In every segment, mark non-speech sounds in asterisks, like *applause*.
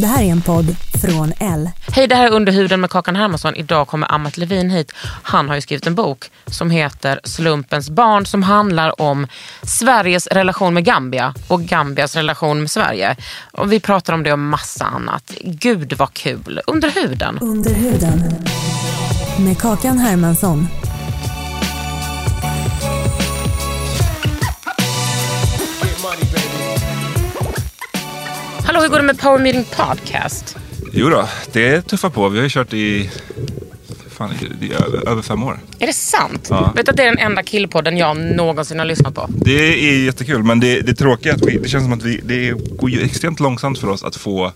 Det här är en podd från L. Hej, det här är Underhuden med Kakan Hermansson. Idag kommer Amat Levin hit. Han har ju skrivit en bok som heter Slumpens barn som handlar om Sveriges relation med Gambia och Gambias relation med Sverige. Och vi pratar om det och massa annat. Gud vad kul. Under huden. Under huden. Med Kakan Hermansson. Hallå, hur går det med Power Meeting Podcast? Jo då, det är tuffa på. Vi har ju kört i, fan, i över, över fem år. Är det sant? Ja. Vet du att det är den enda killpodden jag någonsin har lyssnat på? Det är jättekul, men det, det tråkiga är att vi, det känns som att vi, det går ju extremt långsamt för oss att få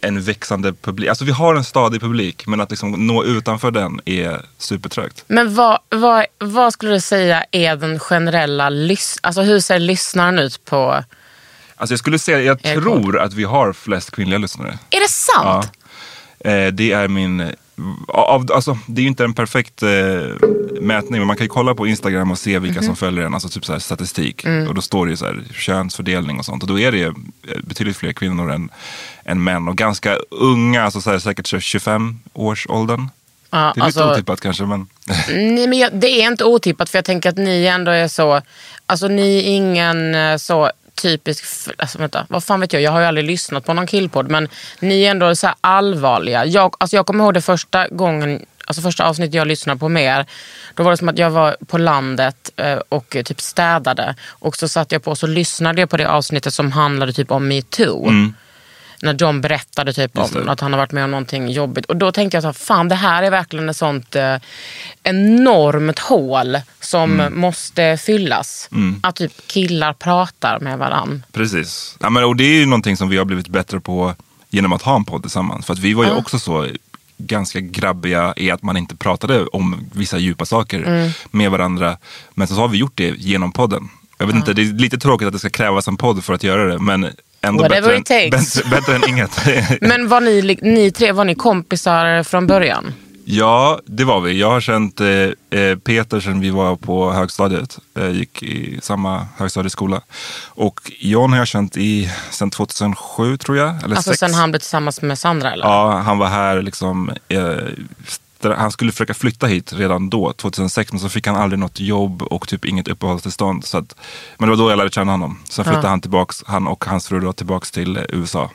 en växande publik. Alltså vi har en stadig publik, men att liksom nå utanför den är supertrögt. Men vad, vad, vad skulle du säga är den generella lys- Alltså hur ser lyssnaren ut på... Alltså jag skulle säga, jag Er tror att vi har flest kvinnliga lyssnare. Är det sant? Ja. Eh, det är min... Av, alltså, det är ju inte en perfekt eh, mätning, men man kan ju kolla på Instagram och se vilka Mhm. som följer en, alltså typ så här statistik. Mm. Och då står det ju så här, könsfördelning och sånt. Och då är det eh, betydligt fler kvinnor än, än män. Och ganska unga, alltså så här, säkert 25-årsåldern. Ja, det är lite alltså- otippat kanske, men... *laughs* Nej, men jag, det är inte otippat för jag tänker att ni ändå är så... Alltså ni är ingen eh, så typisk... Alltså vänta, vad fan vet jag? Jag har ju aldrig lyssnat på någon killpodd men ni är ändå så här allvarliga. Jag, alltså jag kommer ihåg det första gången Alltså första avsnittet jag lyssnade på med er, då var det som att jag var på landet eh, och eh, typ städade. Och så satt jag på och så lyssnade jag på det avsnittet som handlade typ om metoo. Mm. När John berättade typ om att han har varit med om någonting jobbigt. Och då tänkte jag så här, fan det här är verkligen ett sånt eh, enormt hål som Mm. måste fyllas. Att typ killar pratar med varann. Precis. Ja, men, och det är ju någonting som vi har blivit bättre på genom att ha en podd tillsammans. För att vi var ju också så ganska grabbiga i att man inte pratade om vissa djupa saker Mm. med varandra. Men så har vi gjort det genom podden. Jag vet inte, det är lite tråkigt att det ska krävas en podd för att göra det. Men ändå Whatever bättre, än, bättre, bättre än inget. *laughs* Men var ni, ni tre, var ni kompisar från början? Ja, det var vi. Jag har känt eh, eh, Peter sedan vi var på högstadiet. Jag gick i samma högstadieskola. Och John har jag känt i sedan 2007 tror jag. Eller Alltså sex. sen han blev tillsammans med Sandra eller? Ja, han var här liksom. Eh, stra- han skulle försöka flytta hit redan då, 2006. Men så fick han aldrig något jobb och typ inget uppehållstillstånd. Så att, men det var då jag lärde känna honom. Sen flyttade han tillbaks, han och hans fru då tillbaks till USA.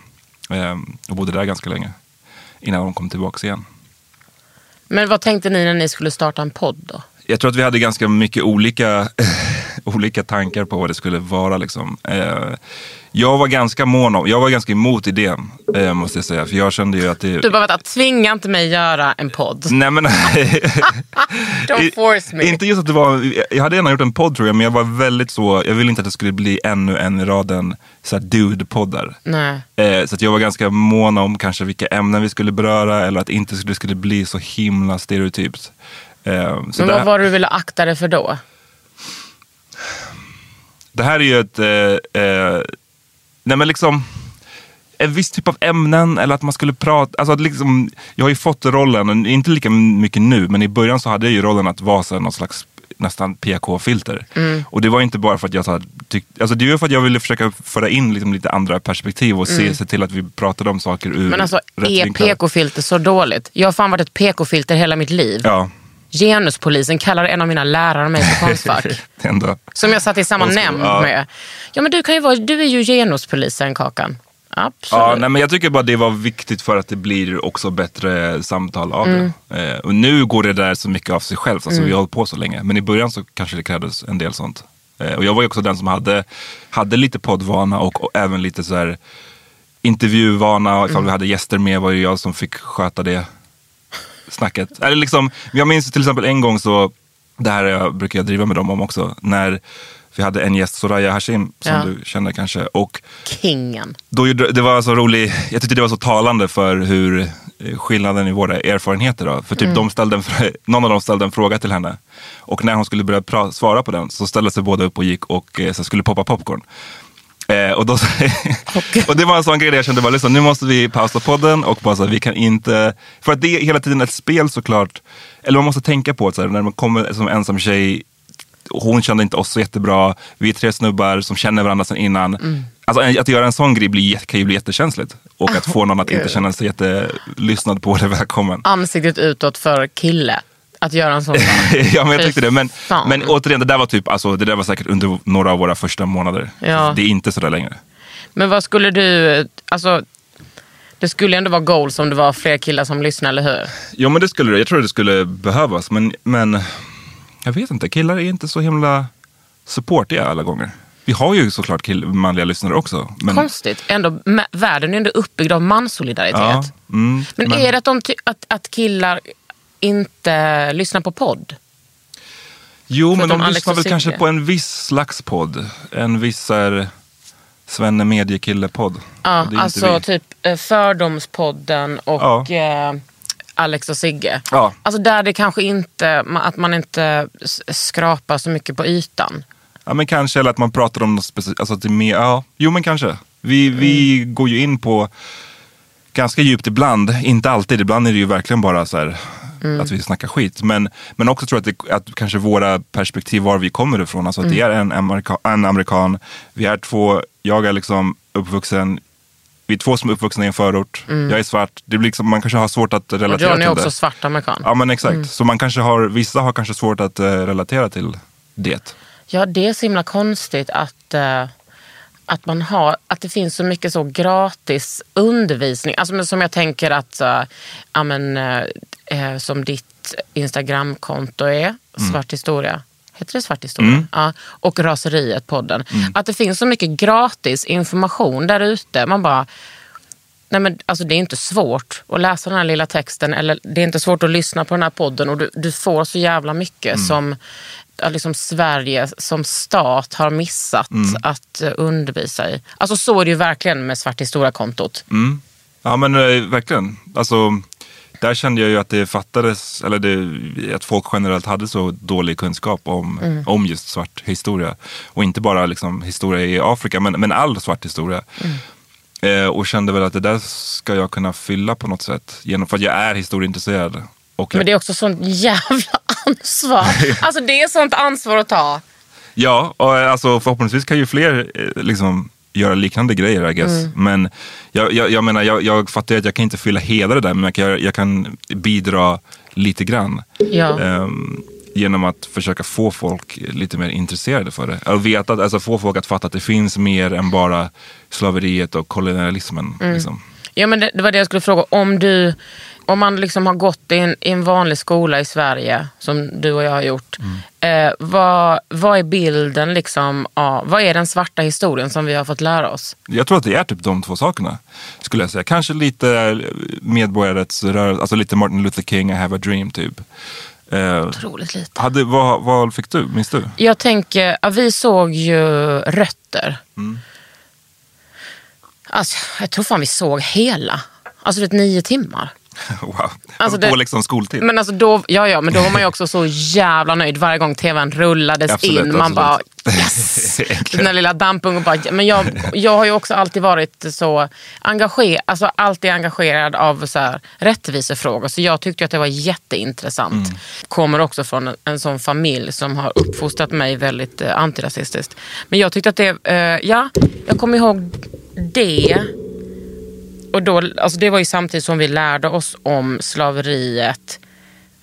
Eh, och bodde där ganska länge. Innan de kom tillbaks igen. Men vad tänkte ni när ni skulle starta en podd då? Jag tror att vi hade ganska mycket olika, *laughs* olika tankar på vad det skulle vara. Liksom. Eh, jag var ganska mån om, jag var ganska emot idén, eh, måste jag säga. För jag kände ju att det... Du bara, vänta, tvinga inte mig göra en podd. Nej men... *laughs* Don't force me. Inte just att det var, jag hade gärna gjort en podd tror jag, men jag var väldigt så, jag ville inte att det skulle bli ännu en i raden dude-poddar. Eh, så att jag var ganska mån om kanske vilka ämnen vi skulle beröra eller att inte det skulle bli så himla stereotypt. Eh, Men vad var det du ville akta dig för då? Det här är ju ett, eh, eh, nej men liksom, en viss typ av ämnen eller att man skulle prata, alltså att liksom, jag har ju fått rollen, inte lika mycket nu, men i början så hade jag ju rollen att vara så någon slags nästan PK-filter. Mm. Och det var inte bara för att jag så här, tyck, alltså det var för att jag ville försöka föra in liksom lite andra perspektiv och se, se till att vi pratade om saker ur Mm. Men alltså, är. PK-filter så dåligt? Jag har fan varit ett PK-filter hela mitt liv. Ja. Genuspolisen kallade en av mina lärare mig för *laughs* Konstfack. Som jag satt i samma nämnd ja. med. Ja men du kan ju vara, du är ju genuspolisen Kakan. Absolut. Ja, nej, men jag tycker bara det var viktigt för att det blir också bättre samtal av Mm. det. Eh, och nu går det där så mycket av sig själv, alltså vi har hållit på så länge. Men i början så kanske det krävdes en del sånt. Eh, och jag var ju också den som hade, hade lite poddvana och, och även lite så här intervjuvana. Ifall Mm. vi hade gäster med var det jag som fick sköta det snacket. Eller liksom, jag minns till exempel en gång så, det här jag brukar jag driva med dem om också, när vi hade en gäst, Soraya Hashim, som Ja. du känner kanske. Och Kingen. då det var så rolig, jag tyckte det var så talande för hur eh, skillnaden i våra erfarenheter. Då. För typ de ställde en, *laughs* någon av dem ställde en fråga till henne. Och när hon skulle börja svara på den så ställde sig båda upp och gick och eh, så skulle poppa popcorn. Eh, och, då, *laughs* och det var en sån grej där jag kände bara, liksom, nu måste vi pausa podden och bara så vi kan inte, för att det är hela tiden ett spel såklart, eller man måste tänka på att så här, när man kommer som ensam tjej, hon kände inte oss så jättebra, vi är tre snubbar som känner varandra sedan innan. Alltså en- att göra en sån grej blir, kan ju bli jättekänsligt. Och att få någon att inte känna sig jättelyssnad på eller välkommen. Ansiktet utåt för kille. Att göra en sån *laughs* ja, men jag tyckte det. Men, Fan. men återigen, det där var typ, alltså, det där var säkert under några av våra första månader. Ja. Det är inte sådär längre. Men vad skulle du, alltså det skulle ändå vara goals om det var fler killar som lyssnar, eller hur? Jo men det skulle det. Jag tror det skulle behövas. Men, men jag vet inte, killar är inte så himla supportiga alla gånger. Vi har ju såklart kill- manliga lyssnare också. Men, Konstigt. Ändå, världen är ändå uppbyggd av manssolidaritet. ja, mm, men, är det att, de ty- att, att killar inte lyssnar på podd? Jo, men de Alex lyssnar väl kanske på en viss slags podd. En viss här, Svenne Mediekille-podd. Ja, är alltså vi. typ eh, Fördomspodden och eh, Alex och Sigge. Ja. Alltså där det kanske inte, att man inte skrapar så mycket på ytan. Ja, men kanske, eller att man pratar om något speciellt. Alltså, är mer, ja, jo men kanske. Vi, vi Mm. går ju in på ganska djupt ibland, inte alltid. Ibland är det ju verkligen bara så här, Mm. att vi snackar skit. Men, men också tror jag att, det, att kanske våra perspektiv, var vi kommer ifrån. Alltså att det Mm. är en, amerika, en amerikan, vi är två, jag är liksom uppvuxen vi är två som är uppvuxna i en förort. Jag är svart. Det blir liksom, man kanske har svårt att Mm. Och relatera John är till också det. svart amerikan. Ja men exakt. Så man kanske har, vissa har kanske svårt att eh, relatera till det. Ja, det är så himla konstigt att, eh, att, man har, att det finns så mycket så gratis undervisning. Alltså, som jag tänker att, uh, ja, men, eh, som ditt Instagramkonto är, Svart historia. Heter det Svart historia? Ja. Och Raseriet, podden. Att det finns så mycket gratis information där ute. Man bara, Nej, men alltså, det är inte svårt att läsa den här lilla texten eller det är inte svårt att lyssna på den här podden och du, du får så jävla mycket som ja, liksom Sverige som stat har missat att eh, undervisa i. Alltså så är det ju verkligen med Svart historia-kontot. Mm. Ja men eh, verkligen. Alltså, där kände jag ju att det fattades, eller det, att folk generellt hade så dålig kunskap om, Mm. om just svart historia. Och inte bara liksom, historia i Afrika, men, men all svart historia. Mm. Eh, och kände väl att det där ska jag kunna fylla på något sätt. Genom, för att jag är historieintresserad. Och jag, Men det är också sånt jävla *laughs* ansvar. Alltså det är sånt ansvar att ta. Ja, och eh, alltså, förhoppningsvis kan ju fler eh, liksom, göra liknande grejer I guess. Mm. Men jag, jag, jag menar, jag, jag fattar att jag kan inte fylla hela det där, men jag kan, jag kan bidra lite grann. Ja. Ehm, genom att försöka få folk lite mer intresserade för det. Och veta, att- alltså få folk att fatta att det finns mer än bara slaveriet och kolonialismen. Mm. Liksom. Ja, men det, det var det jag skulle fråga. Om, du, om man liksom har gått i en, i en vanlig skola i Sverige, som du och jag har gjort. Eh, vad, vad är bilden, liksom, av, vad är den svarta historien som vi har fått lära oss? Jag tror att det är typ de två sakerna. Skulle jag säga. Kanske lite medborgarrättsrörelse, alltså lite Martin Luther King, I have a dream typ. Eh, Otroligt lite. hade, vad, vad fick du? Minns du? Jag tänker, ja, vi såg ju Rötter. Alltså, jag tror fan vi såg hela. Alltså det är nio timmar. *laughs* Wow. Alltså på det- liksom skoltid. Men alltså då, ja, ja, men då var man ju också så jävla nöjd varje gång tvn rullades Absolut, in. Man bara absolut. yes! *laughs* Äntligen. Den där lilla dampungen bara, men jag, jag har ju också alltid varit så engagerad, alltså alltid engagerad av så här, rättvisefrågor. Så jag tyckte att det var jätteintressant. Mm. Kommer också från en, en sån familj som har uppfostrat mig väldigt eh, antirasistiskt. Men jag tyckte att det, eh, ja, jag kommer ihåg det. Och då, alltså det var ju samtidigt som vi lärde oss om slaveriet.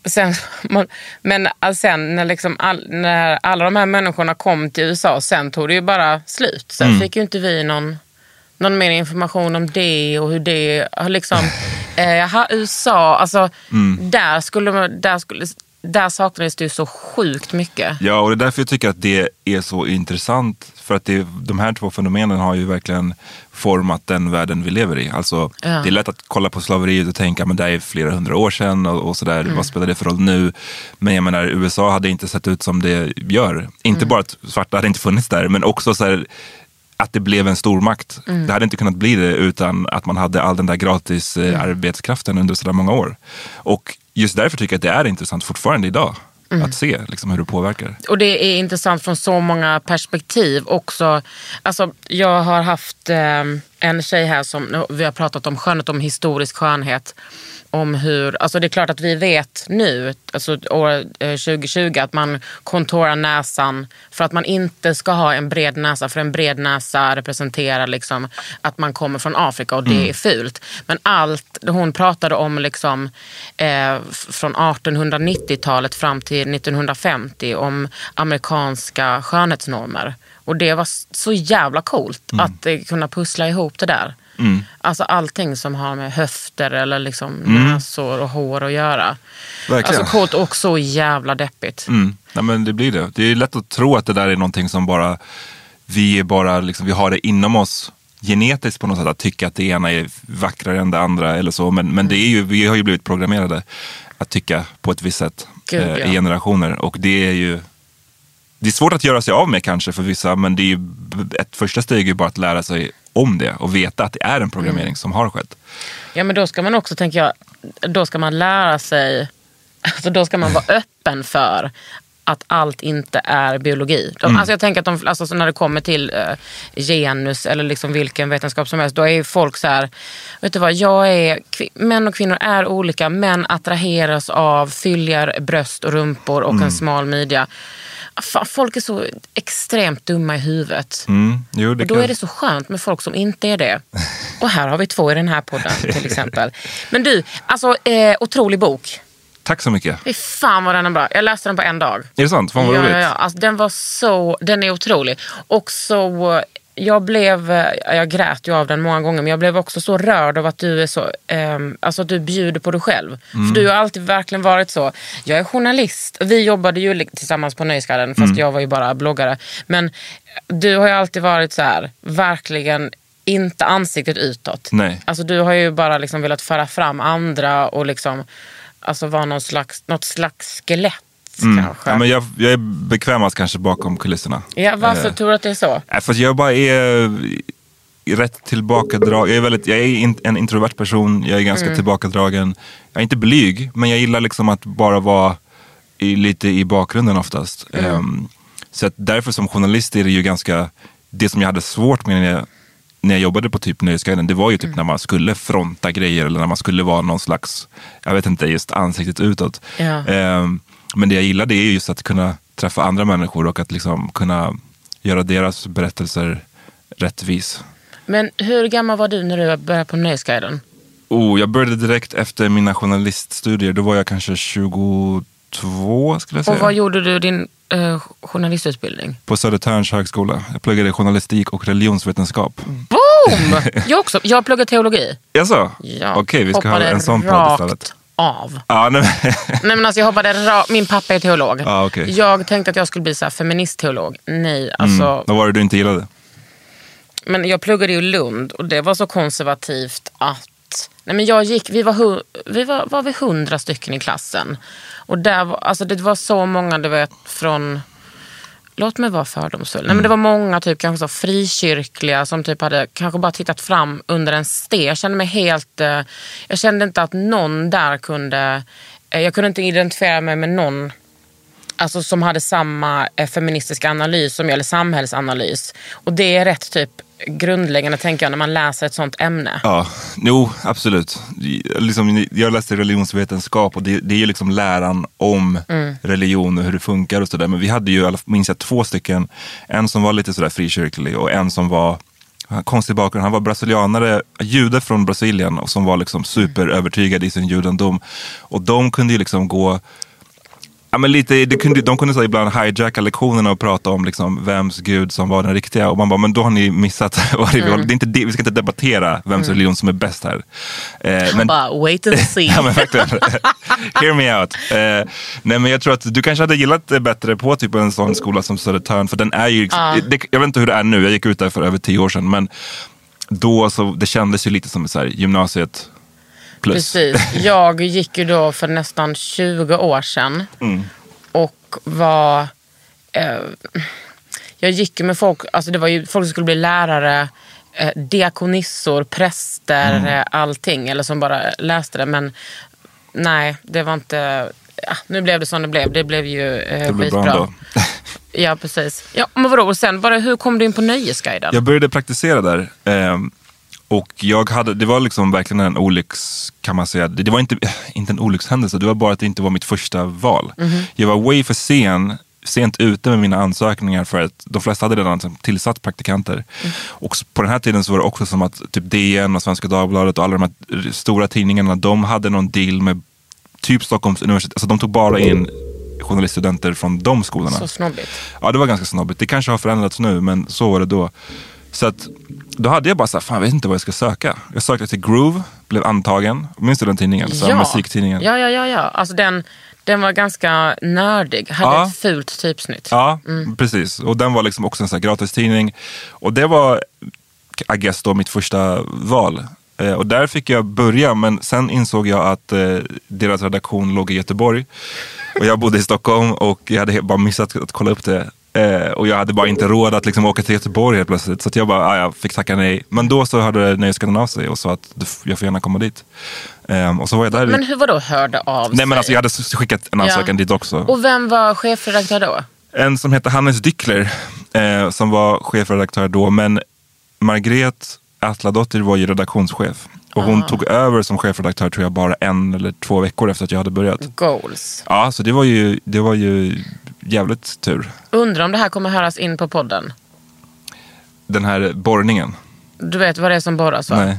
sen, man, men alltså sen när, liksom all, när alla de här människorna kom till USA, sen tog det ju bara slut. Sen Mm. fick ju inte vi någon, någon mer information om det och hur det har liksom... *laughs* eh, USA, alltså Mm. där, skulle, man- där, skulle, där saknades det ju så sjukt mycket. Ja, och det är därför jag tycker att det är så intressant. För att det, de här två fenomenen har ju verkligen format den världen vi lever i. Alltså, Ja. Det är lätt att kolla på slaveriet och tänka men det är flera hundra år sedan och, och sådär. Mm. Vad spelar det för roll nu? Men jag menar, USA hade inte sett ut som det gör. Inte Mm. bara att svarta hade inte funnits där, men också så här, att det blev en stormakt. Mm. Det hade inte kunnat bli det utan att man hade all den där gratis Mm. eh, arbetskraften under sådär många år. Och just därför tycker jag att det är intressant fortfarande idag. Mm. Att se liksom, hur det påverkar. Och det är intressant från så många perspektiv också. Alltså, jag har haft eh, en tjej här som, vi har pratat om skönhet, om historisk skönhet. Om hur, alltså det är klart att vi vet nu, alltså år eh, 2020, att man kontorar näsan för att man inte ska ha en bred näsa. För en bred näsa representerar liksom att man kommer från Afrika och det är fult. Men allt, hon pratade om liksom, eh, från 1890-talet fram till 1950 om amerikanska skönhetsnormer. Och det var så jävla coolt att eh, kunna pussla ihop det där. Alltså allting som har med höfter eller liksom näsor och hår att göra. Verkligen. Alltså coolt och så jävla deppigt. Mm. Nej, men det blir det. Det är lätt att tro att det där är någonting som bara, vi är bara, liksom, vi har det inom oss genetiskt på något sätt att tycka att det ena är vackrare än det andra eller så. Men, men det är ju, vi har ju blivit programmerade att tycka på ett visst sätt Gud, eh, ja. i generationer. Och det är ju det är svårt att göra sig av med kanske för vissa, men det är ju, ett första steg är ju bara att lära sig om det och veta att det är en programmering Mm. som har skett. Ja men då ska man också, tänker jag, då ska man lära sig, alltså då ska man vara öppen för att allt inte är biologi. De, Alltså jag tänker att de, alltså så när det kommer till eh, genus eller liksom vilken vetenskap som helst, då är ju folk så här, vet du vad, jag är, män och kvinnor är olika, män attraheras av fylligare bröst och rumpor och en smal midja. Fan, folk är så extremt dumma i huvudet. Mm. Jo, det Och då kan- är det så skönt med folk som inte är det. Och här har vi två i den här podden till exempel. Men du, alltså eh, otrolig bok. Tack så mycket. Fy fan vad den är bra. Jag läste den på en dag. Är det sant? Fan vad ja, roligt. ja, ja. Alltså, den var så, den är otrolig. Och så, jag blev, eh, jag grät ju av den många gånger, men jag blev också så rörd av att du är så, ehm, alltså att du bjuder på dig själv. För du har alltid verkligen varit så. Jag är journalist. Vi jobbade ju tillsammans på Nöjesguiden, fast jag var ju bara bloggare. Men du har ju alltid varit så här, verkligen inte ansiktet utåt. Nej. Alltså du har ju bara liksom velat föra fram andra och liksom, alltså vara någon slags, något slags skelett kanske. Ja, men jag, jag är bekvämast kanske bakom kulisserna. Ja, varför Eh, tror du att det är så? Nej, för att jag bara är rätt tillbakadragen. Jag är, väldigt, jag är in, en introvert person, jag är ganska Mm. tillbakadragen. Jag är inte blyg, men jag gillar liksom att bara vara i, lite i bakgrunden oftast. Mm. Ehm, så att därför som journalist är det ju ganska, det som jag hade svårt med när jag, när jag jobbade på typ Nöjesguiden, det var ju typ Mm. när man skulle fronta grejer eller när man skulle vara någon slags, jag vet inte, just ansiktet utåt. Ja. Ehm, men det jag gillar det är just att kunna träffa andra människor och att liksom kunna göra deras berättelser rättvis. Men hur gammal var du när du började på Nöjesguiden? Oh, jag började direkt efter mina journaliststudier. Då var jag kanske 22 skulle jag säga. Och vad gjorde du din eh, journalistutbildning? På Södertörns högskola. Jag pluggade journalistik och religionsvetenskap. Boom! *laughs* Jag också. Jag pluggade teologi. Jaså? Ja. Okej, vi ska ha en sån podd istället. Av. Ja, nej, *laughs* Nej, men alltså, jag hoppade Min pappa är teolog. Ja, okej. Jag tänkte att jag skulle bli så feministteolog. Nej, alltså. mm. Vad var det du inte gillade? Men jag pluggade i Lund och det var så konservativt att... Nej men jag gick, vi var, hu, vi var, var vi hundra stycken i klassen. Och där var, alltså det var så många, du vet, från... Låt mig vara fördomsfull. Nej, men det var många typ kanske så frikyrkliga som typ hade kanske bara tittat fram under en sten. Jag kände mig helt... Eh, jag kände inte att någon där kunde... Eh, jag kunde inte identifiera mig med någon alltså, som hade samma eh, feministiska analys som jag, eller samhällsanalys. Och det är rätt typ grundläggande tänker jag när man läser ett sånt ämne. Ja, jo absolut. Liksom, jag läste religionsvetenskap och det, det är ju liksom läran om Mm. religion och hur det funkar och sådär. Men vi hade ju, minns jag, två stycken. En som var lite sådär frikyrklig och en som var konstig bakgrund. Han var brasilianare, jude från Brasilien och som var liksom superövertygad i sin judendom. Och de kunde ju liksom gå Ja, men lite, det kunde, de kunde så ibland hijacka lektionerna och prata om liksom vems gud som var den riktiga. Och man bara, men då har ni missat. *laughs* vad det, Mm. det är inte det, vi ska inte debattera vems religion som är bäst här. Eh, Han bara, wait and *laughs* see. ja, men verkligen. *laughs* Hear me out. Eh, nej, men jag tror att du kanske hade gillat det bättre på typ en sån skola som Södertörn. För den är ju, det, jag vet inte hur det är nu, jag gick ut där för över tio år sedan. Men då så, det kändes ju lite som så här, gymnasiet plus. Precis. Jag gick ju då för nästan 20 år sedan. Och var... Eh, jag gick med folk, alltså det var ju folk som skulle bli lärare, eh, diakonissor, präster, eh, allting. Eller som bara läste det. Men nej, det var inte... Ja, nu blev det som det blev. Det blev ju eh, Det blev bra skitbra. Ja, precis. Ja, men vadå, och sen bara, hur kom du in på Nöjesguiden? Jag började praktisera där. ehm, och jag hade, det var liksom verkligen en olycks, kan man säga. Det, var inte, *sighs* inte en olyckshändelse, det var bara att det inte var mitt första val. Jag var way för sen, sent ute med mina ansökningar för att de flesta hade redan liksom tillsatt praktikanter. Och s- på den här tiden så var det också som att typ DN och Svenska Dagbladet och alla de här stora tidningarna, de hade någon deal med typ Stockholms universitet. Alltså de tog bara in journaliststudenter från de skolorna. Så snobbigt. Ja, det var ganska snobbigt. Det kanske har förändrats nu, men så var det då. Så att, då hade jag bara så här, fan jag vet inte vad jag ska söka. Jag sökte till Groove, blev antagen. Minns du den tidningen? Så här, Musiktidningen. Ja, ja, ja. ja. Alltså den, den var ganska nördig. Hade Ja. ett fult typsnitt. Ja, precis. Och den var liksom också en sån här gratistidning. Och det var, I guess då, mitt första val. Eh, och där fick jag börja, men sen insåg jag att eh, deras redaktion låg i Göteborg. Och jag bodde i Stockholm och jag hade bara missat att kolla upp det. Eh, och jag hade bara inte råd att liksom åka till Göteborg helt plötsligt. Så jag bara, ah, jag fick tacka nej. Men då så hörde Nöjesguiden av sig och sa att jag får gärna komma dit. Eh, och så var jag där. Men hur var då hörde av nej men sig? alltså jag hade skickat en ansökan dit också. Och vem var chefredaktör då? En som heter Hannes Dyckler eh, som var chefredaktör då. Men Margret Atladottir var ju redaktionschef. Och hon Ah. tog över som chefredaktör tror jag bara en eller två veckor efter att jag hade börjat. Goals. Ja, så det var ju, det var ju jävligt tur. Undrar om det här kommer höras in på podden. Den här borrningen. Du vet vad det är som borras va? Nej,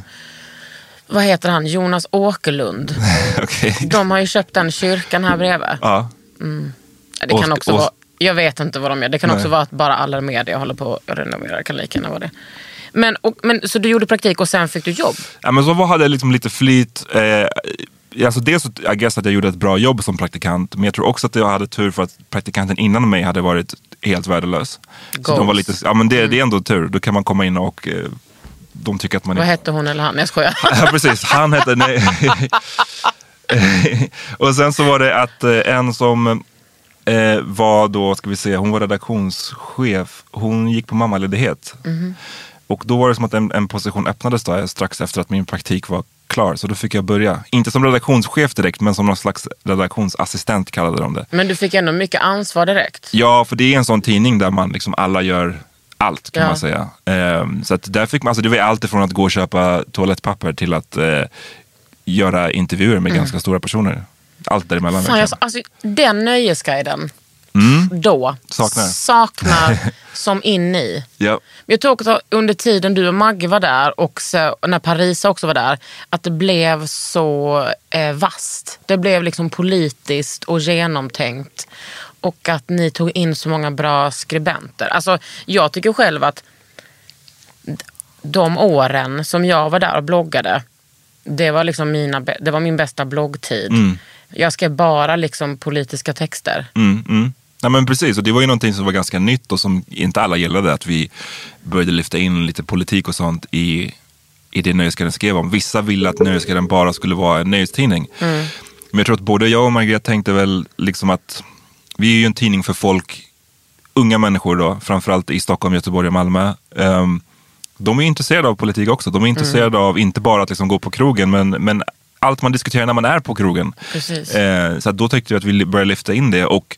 Vad heter han? Jonas Åkerlund. *laughs* okej. De har ju köpt den kyrkan här bredvid. Ja, Det kan Och- också och- vara, jag vet inte vad de gör. Det kan Nej. också vara att bara alla media håller på att renovera. Det kan lika gärna vara det. Men, och, men, så du gjorde praktik och sen fick du jobb? ja men så hade jag liksom lite flyt. Eh, alltså dels I guess att jag gjorde ett bra jobb som praktikant. Men jag tror också att jag hade tur för att praktikanten innan mig hade varit helt värdelös. Så de var lite, ja men det, det är ändå tur. Då kan man komma in och eh, de tycker att man är Vad hette hon eller han? Jag skojar. *laughs* Ja, precis. Han hette... Nej. *laughs* och sen så var det att eh, en som eh, var då, ska vi se, hon var redaktionschef. Hon gick på mammaledighet. Och då var det som att en, en position öppnades då, strax efter att min praktik var klar. Så då fick jag börja. Inte som redaktionschef direkt, men som någon slags redaktionsassistent kallade de det. Men du fick ändå mycket ansvar direkt. Ja, för det är en sån tidning där man liksom alla gör allt kan Ja. man säga. Ehm, så att där fick man, alltså det var allt ifrån att gå och köpa toalettpapper till att eh, göra intervjuer med ganska stora personer. Allt däremellan. Mm. Fan, jag, alltså, den nöjesguiden då Mm. Saknar. saknar *laughs* som in i. ja. Men Jag tror också under tiden du och Magge var där och så, när Parisa också var där, att det blev så eh, vast. Det blev liksom politiskt och genomtänkt. Och att ni tog in så många bra skribenter. Alltså, jag tycker själv att de åren som jag var där och bloggade, det var, liksom mina, det var min bästa bloggtid. Jag skrev bara liksom politiska texter. Mm, mm. Ja, men precis, och det var ju någonting som var ganska nytt och som inte alla gillade. Att vi började lyfta in lite politik och sånt i, i det Nöjesguiden skrev om. Vissa ville att Nöjesguiden bara skulle vara en nöjestidning. Men jag tror att både jag och Margret tänkte väl liksom att vi är ju en tidning för folk, unga människor då, framförallt i Stockholm, Göteborg och Malmö. Ehm, de är intresserade av politik också. De är intresserade av inte bara att liksom gå på krogen, men, men allt man diskuterar när man är på krogen. Eh, så då tyckte jag att vi började lyfta in det. Och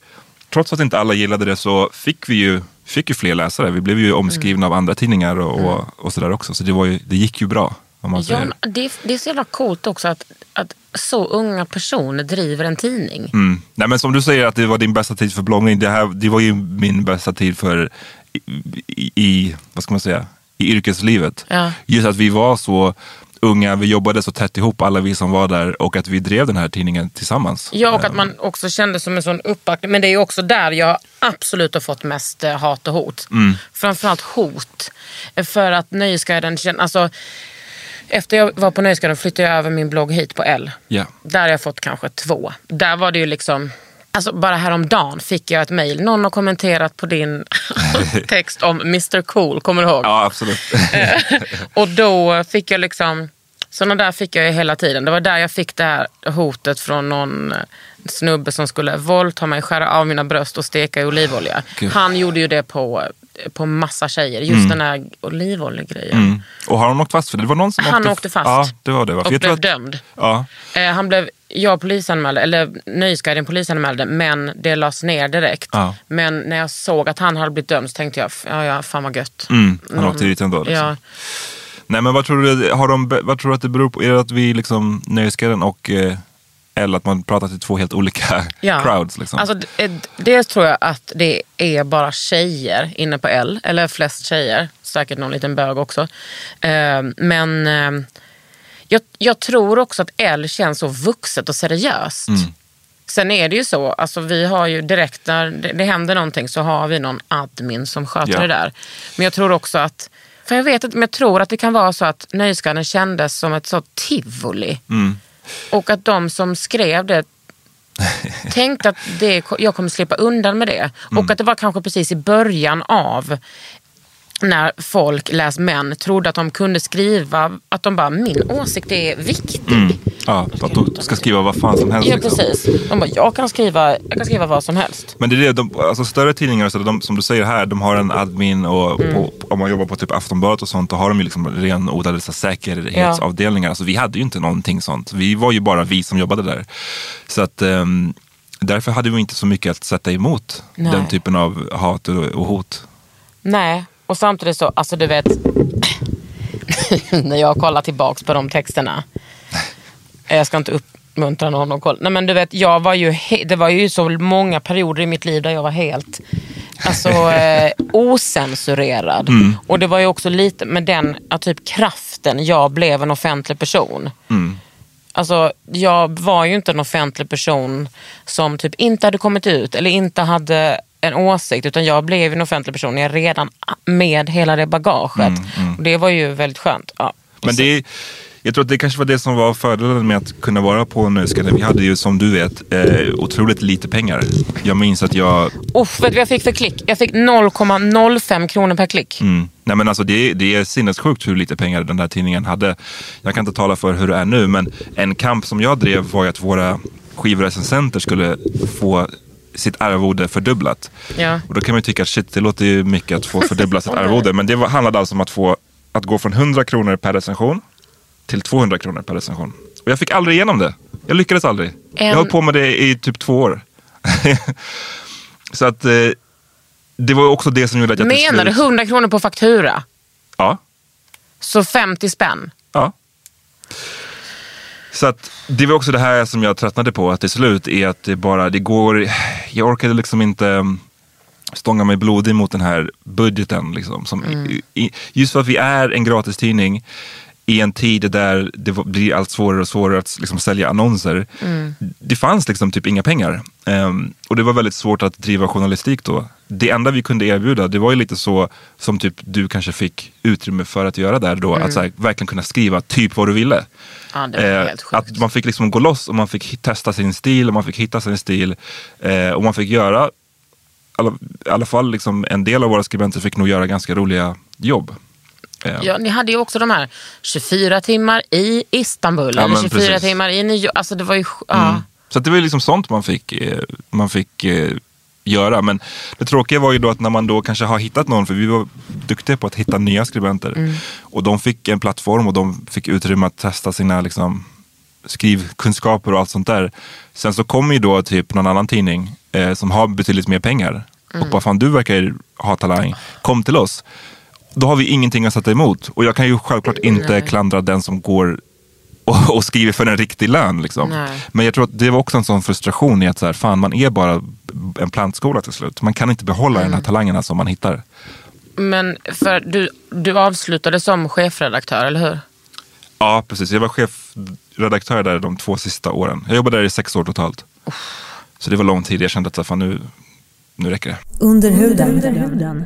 trots att inte alla gillade det så fick vi ju, fick ju fler läsare. Vi blev ju omskrivna av andra tidningar och, och, och sådär också. Så det, var ju, det gick ju bra. Om man Ja, säger. men det, det är så jävla coolt också att, att så unga personer driver en tidning. Mm. Nej, men som du säger att det var din bästa tid för bloggning. Det, här, det var ju min bästa tid för i, i, i vad ska man säga, i yrkeslivet. Ja. Just att vi var så unga, vi jobbade så tätt ihop alla vi som var där och att vi drev den här tidningen tillsammans. Ja, och att man också kände som en sån uppbackning. Men det är också där jag absolut har fått mest eh, hat och hot. Framförallt hot. För att Nöjesguiden, alltså efter jag var på Nöjesguiden flyttade jag över min blogg hit på L. Ja. Där har jag fått kanske två. Där var det ju liksom, alltså bara häromdagen fick jag ett mejl. Någon har kommenterat på din *laughs* text om Mr Cool, kommer du ihåg? Ja, absolut. Och då fick jag liksom, sådana där fick jag ju hela tiden. Det var där jag fick det här hotet från någon eh, snubbe som skulle våldta mig, skära av mina bröst och steka i olivolja. Gud. Han gjorde ju det på, på massa tjejer, just den här olivoljegrejen. Mm. Och har han åkt fast för det? Det var någon som Han åkte, åkte fast. Ja, det var det. Va? Och jag blev att- dömd. Ja. Eh, han blev, jag polisanmälde, eller Nöjesguiden polisanmälde, men det lades ner direkt. Ja. Men när jag såg att han hade blivit dömd så tänkte jag, ja, ja fan vad gött. Mm, han Någon- åkte dit ändå. Liksom. Ja. Nej, men vad tror, du, har de, vad tror du att det beror på? Är det att vi liksom, Nöjesguiden och eh, eller att man pratar till två helt olika *laughs* Ja. crowds? Liksom? Alltså, eh, dels tror jag att det är bara tjejer inne på L, eller flest tjejer, säkert någon liten bög också. Eh, men eh, jag, jag tror också att L känns så vuxet och seriöst. Mm. Sen är det ju så, alltså vi har ju direkt när det, det händer någonting så har vi någon admin som sköter Ja. det där. Men jag tror också att, för jag vet inte, men jag tror att det kan vara så att Nöjesguiden kändes som ett så tivoli. Mm. Och att de som skrev det *laughs* tänkte att det, jag kommer slippa undan med det. Mm. Och att det var kanske precis i början av när folk, läs män, trodde att de kunde skriva, att de bara, min åsikt är viktig. Ja, att du ska skriva vad fan som helst. Ja, liksom. precis. De bara, jag kan skriva, jag kan skriva vad som helst. Men det är det, de, alltså större tidningar, så de, som du säger här, de har en admin och Mm. på, om man jobbar på typ Aftonbladet och sånt, då har de ju liksom renodlade så säkerhetsavdelningar. Alltså, vi hade ju inte någonting sånt. Vi var ju bara vi som jobbade där. Så att ehm, därför hade vi inte så mycket att sätta emot Nej. den typen av hat och, och hot. Nej, och samtidigt så, alltså du vet, när jag kollar tillbaks på de texterna. Jag ska inte uppmuntra någon att kolla. Nej men du vet, jag var ju, det var ju så många perioder i mitt liv där jag var helt alltså, *laughs* eh, osensurerad. Och det var ju också lite med den typ kraften jag blev en offentlig person. Alltså, jag var ju inte en offentlig person som typ inte hade kommit ut eller inte hade en åsikt utan jag blev en offentlig person jag redan med hela det bagaget. Och det var ju väldigt skönt. Ja. Men det jag tror att det kanske var det som var fördelen med att kunna vara på Nöjesguiden. Vi hade ju som du vet eh, otroligt lite pengar. Jag minns att jag Uff, vet du vad jag fick för klick? Jag fick 0,05 kronor per klick. Mm. Nej, men alltså det, det är sinnessjukt hur lite pengar den där tidningen hade. Jag kan inte tala för hur det är nu, men en kamp som jag drev var ju att våra skivrecensenter skulle få sitt arvode fördubblat. Ja. Och då kan man ju tycka att shit, det låter ju mycket att få fördubbla sitt *laughs* arvode. Men det var, handlade alltså om att få att gå från 100 kronor per recension till 200 kronor per recension. Och jag fick aldrig igenom det. Jag lyckades aldrig. En- Jag höll på med det i typ två år. *laughs* Så att eh, det var också det som gjorde att jag Menar du slut... 100 kronor på faktura? Ja. Så 50 spänn? Ja. Så att det var också det här som jag tröttnade på att till slut är att det bara, det går, jag orkade liksom inte mm, stånga mig blodig mot den här budgeten. Liksom, som i, i, just för att vi är en gratistidning i en tid där det blir allt svårare och svårare att liksom, sälja annonser. Det fanns liksom typ inga pengar. Ehm, och det var väldigt svårt att driva journalistik då. Det enda vi kunde erbjuda, det var ju lite så som typ du kanske fick utrymme för att göra där då. Att så här, verkligen kunna skriva typ vad du ville. Ja, sjukt. att man fick liksom gå loss och man fick testa sin stil och man fick hitta sin stil. Eh, och man fick göra, alla, i alla fall liksom en del av våra skribenter fick nog göra ganska roliga jobb. Ja, ni hade ju också de här 24 timmar i Istanbul Ja, eller men 24 precis. timmar i New York. Alltså det var ju... Ja. Så att det var ju liksom sånt man fick, eh, man fick eh, göra. Men det tråkiga var ju då att när man då kanske har hittat någon, för vi var duktiga på att hitta nya skribenter. Och de fick en plattform och de fick utrymme att testa sina liksom, skrivkunskaper och allt sånt där. Sen så kommer ju då typ någon annan tidning eh, som har betydligt mer pengar. Och bara fan du verkar ha talang, kom till oss. Då har vi ingenting att sätta emot. Och jag kan ju självklart inte klandra den som går och, och skriver för en riktig lön. Liksom. Nej. Men jag tror att det var också en sån frustration i att så här, fan, man är bara en plantskola till slut. Man kan inte behålla Mm. de här talangerna som man hittar. Men för du, du avslutade som chefredaktör, eller hur? Ja, precis. Jag var chefredaktör där de två sista åren. Jag jobbade där i sex år totalt. Så det var lång tid. Jag kände att fan, nu, nu räcker det. Under huden.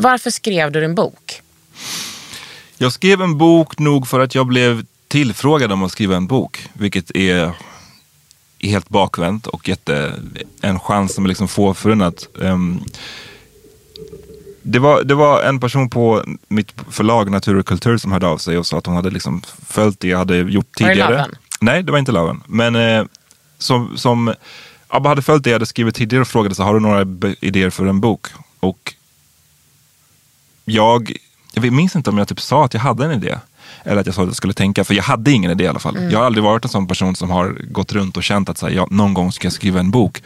Varför skrev du din bok? Jag skrev en bok nog för att jag blev tillfrågad om att skriva en bok. Vilket är helt bakvänt och jätte, en chans som är liksom få förunnat. Um, det, var, det var en person på mitt förlag Natur och kultur som hörde av sig och sa att hon hade liksom följt det jag hade gjort tidigare. Var det Laven? Nej, det var inte Laven. Men eh, som, som Abba hade följt det jag hade skrivit tidigare och frågade så har du några idéer för en bok? Och jag, jag minns inte om jag typ sa att jag hade en idé. Eller att jag sa att jag skulle tänka, för jag hade ingen idé i alla fall. Jag har aldrig varit en sån person som har gått runt och känt att så här, jag, någon gång ska jag skriva en bok.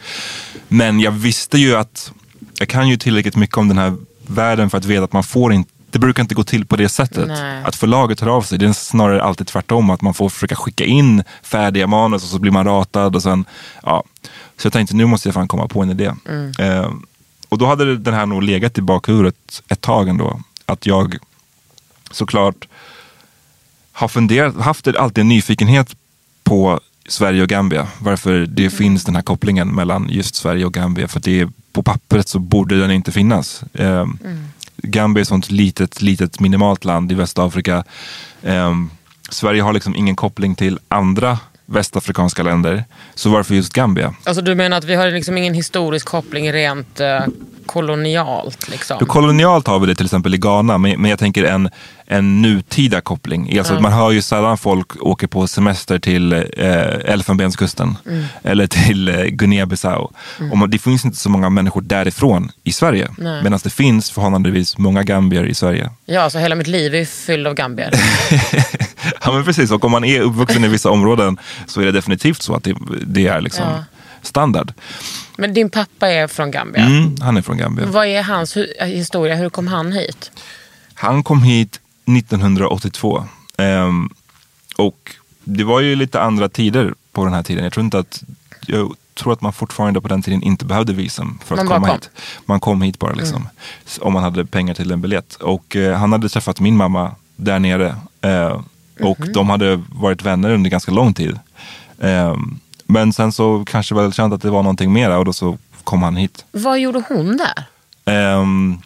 Men jag visste ju att jag kan ju tillräckligt mycket om den här världen för att veta att man får inte det brukar inte gå till på det sättet. Nej. Att förlaget hör av sig. Det är snarare alltid tvärtom. Att man får försöka skicka in färdiga manus och så blir man ratad. Och sen, ja. Så jag tänkte nu måste jag fan komma på en idé. Eh, och då hade den här nog legat i bakhuvudet ett tag ändå. Att jag såklart har funderat, haft alltid en nyfikenhet på Sverige och Gambia. Varför det finns den här kopplingen mellan just Sverige och Gambia. För det är, på pappret så borde den inte finnas. Eh, Gambia är ett sånt litet, litet minimalt land i Västafrika. Eh, Sverige har liksom ingen koppling till andra västafrikanska länder. Så varför just Gambia? Alltså du menar att vi har liksom ingen historisk koppling rent eh, kolonialt? Liksom. Då kolonialt har vi det till exempel i Ghana, men, men jag tänker en, en nutida koppling. Alltså, Man hör ju sällan folk åker på semester till eh, Elfenbenskusten eller till eh, Guinea-Bissau. Och man, det finns inte så många människor därifrån i Sverige. Medan det finns förhållandevis många gambier i Sverige. Ja, så hela mitt liv är fylld av gambier. *laughs* ja men precis, och om man är uppvuxen i vissa områden så är det definitivt så att det, det är liksom Ja. standard. Men din pappa är från Gambia. Mm, han är från Gambia. Vad är hans hu- historia? Hur kom han hit? Han kom hit 1982. Ehm, och det var ju lite andra tider på den här tiden. Jag tror inte att, jag tror att man fortfarande på den tiden inte behövde visum för att Man bara komma kom. hit. Man kom hit bara liksom. S- Om man hade pengar till en biljett. Och eh, han hade träffat min mamma där nere. Eh, och de hade varit vänner under ganska lång tid. Ehm, men sen så kanske väl känt att det var någonting mera och då så kom han hit. Vad gjorde hon där? Ehm,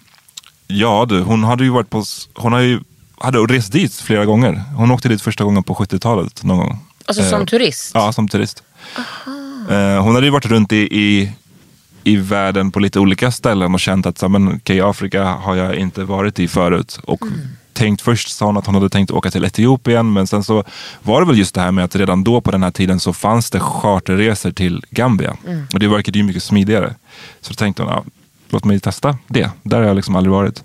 ja du, hon hade ju varit på, hon har ju, hade rest dit flera gånger. Hon åkte dit första gången på 70-talet någon gång. Alltså som Eh, turist? Ja, som turist. Eh, hon hade ju varit runt i, i, i världen på lite olika ställen och känt att så, här, men, okej, Afrika har jag inte varit i förut. Och tänkt, först sa hon att hon hade tänkt åka till Etiopien men sen så var det väl just det här med att redan då på den här tiden så fanns det charterresor till Gambia. Och det verkade ju mycket smidigare. Så då tänkte hon, ja, låt mig testa det. Där har jag liksom aldrig varit.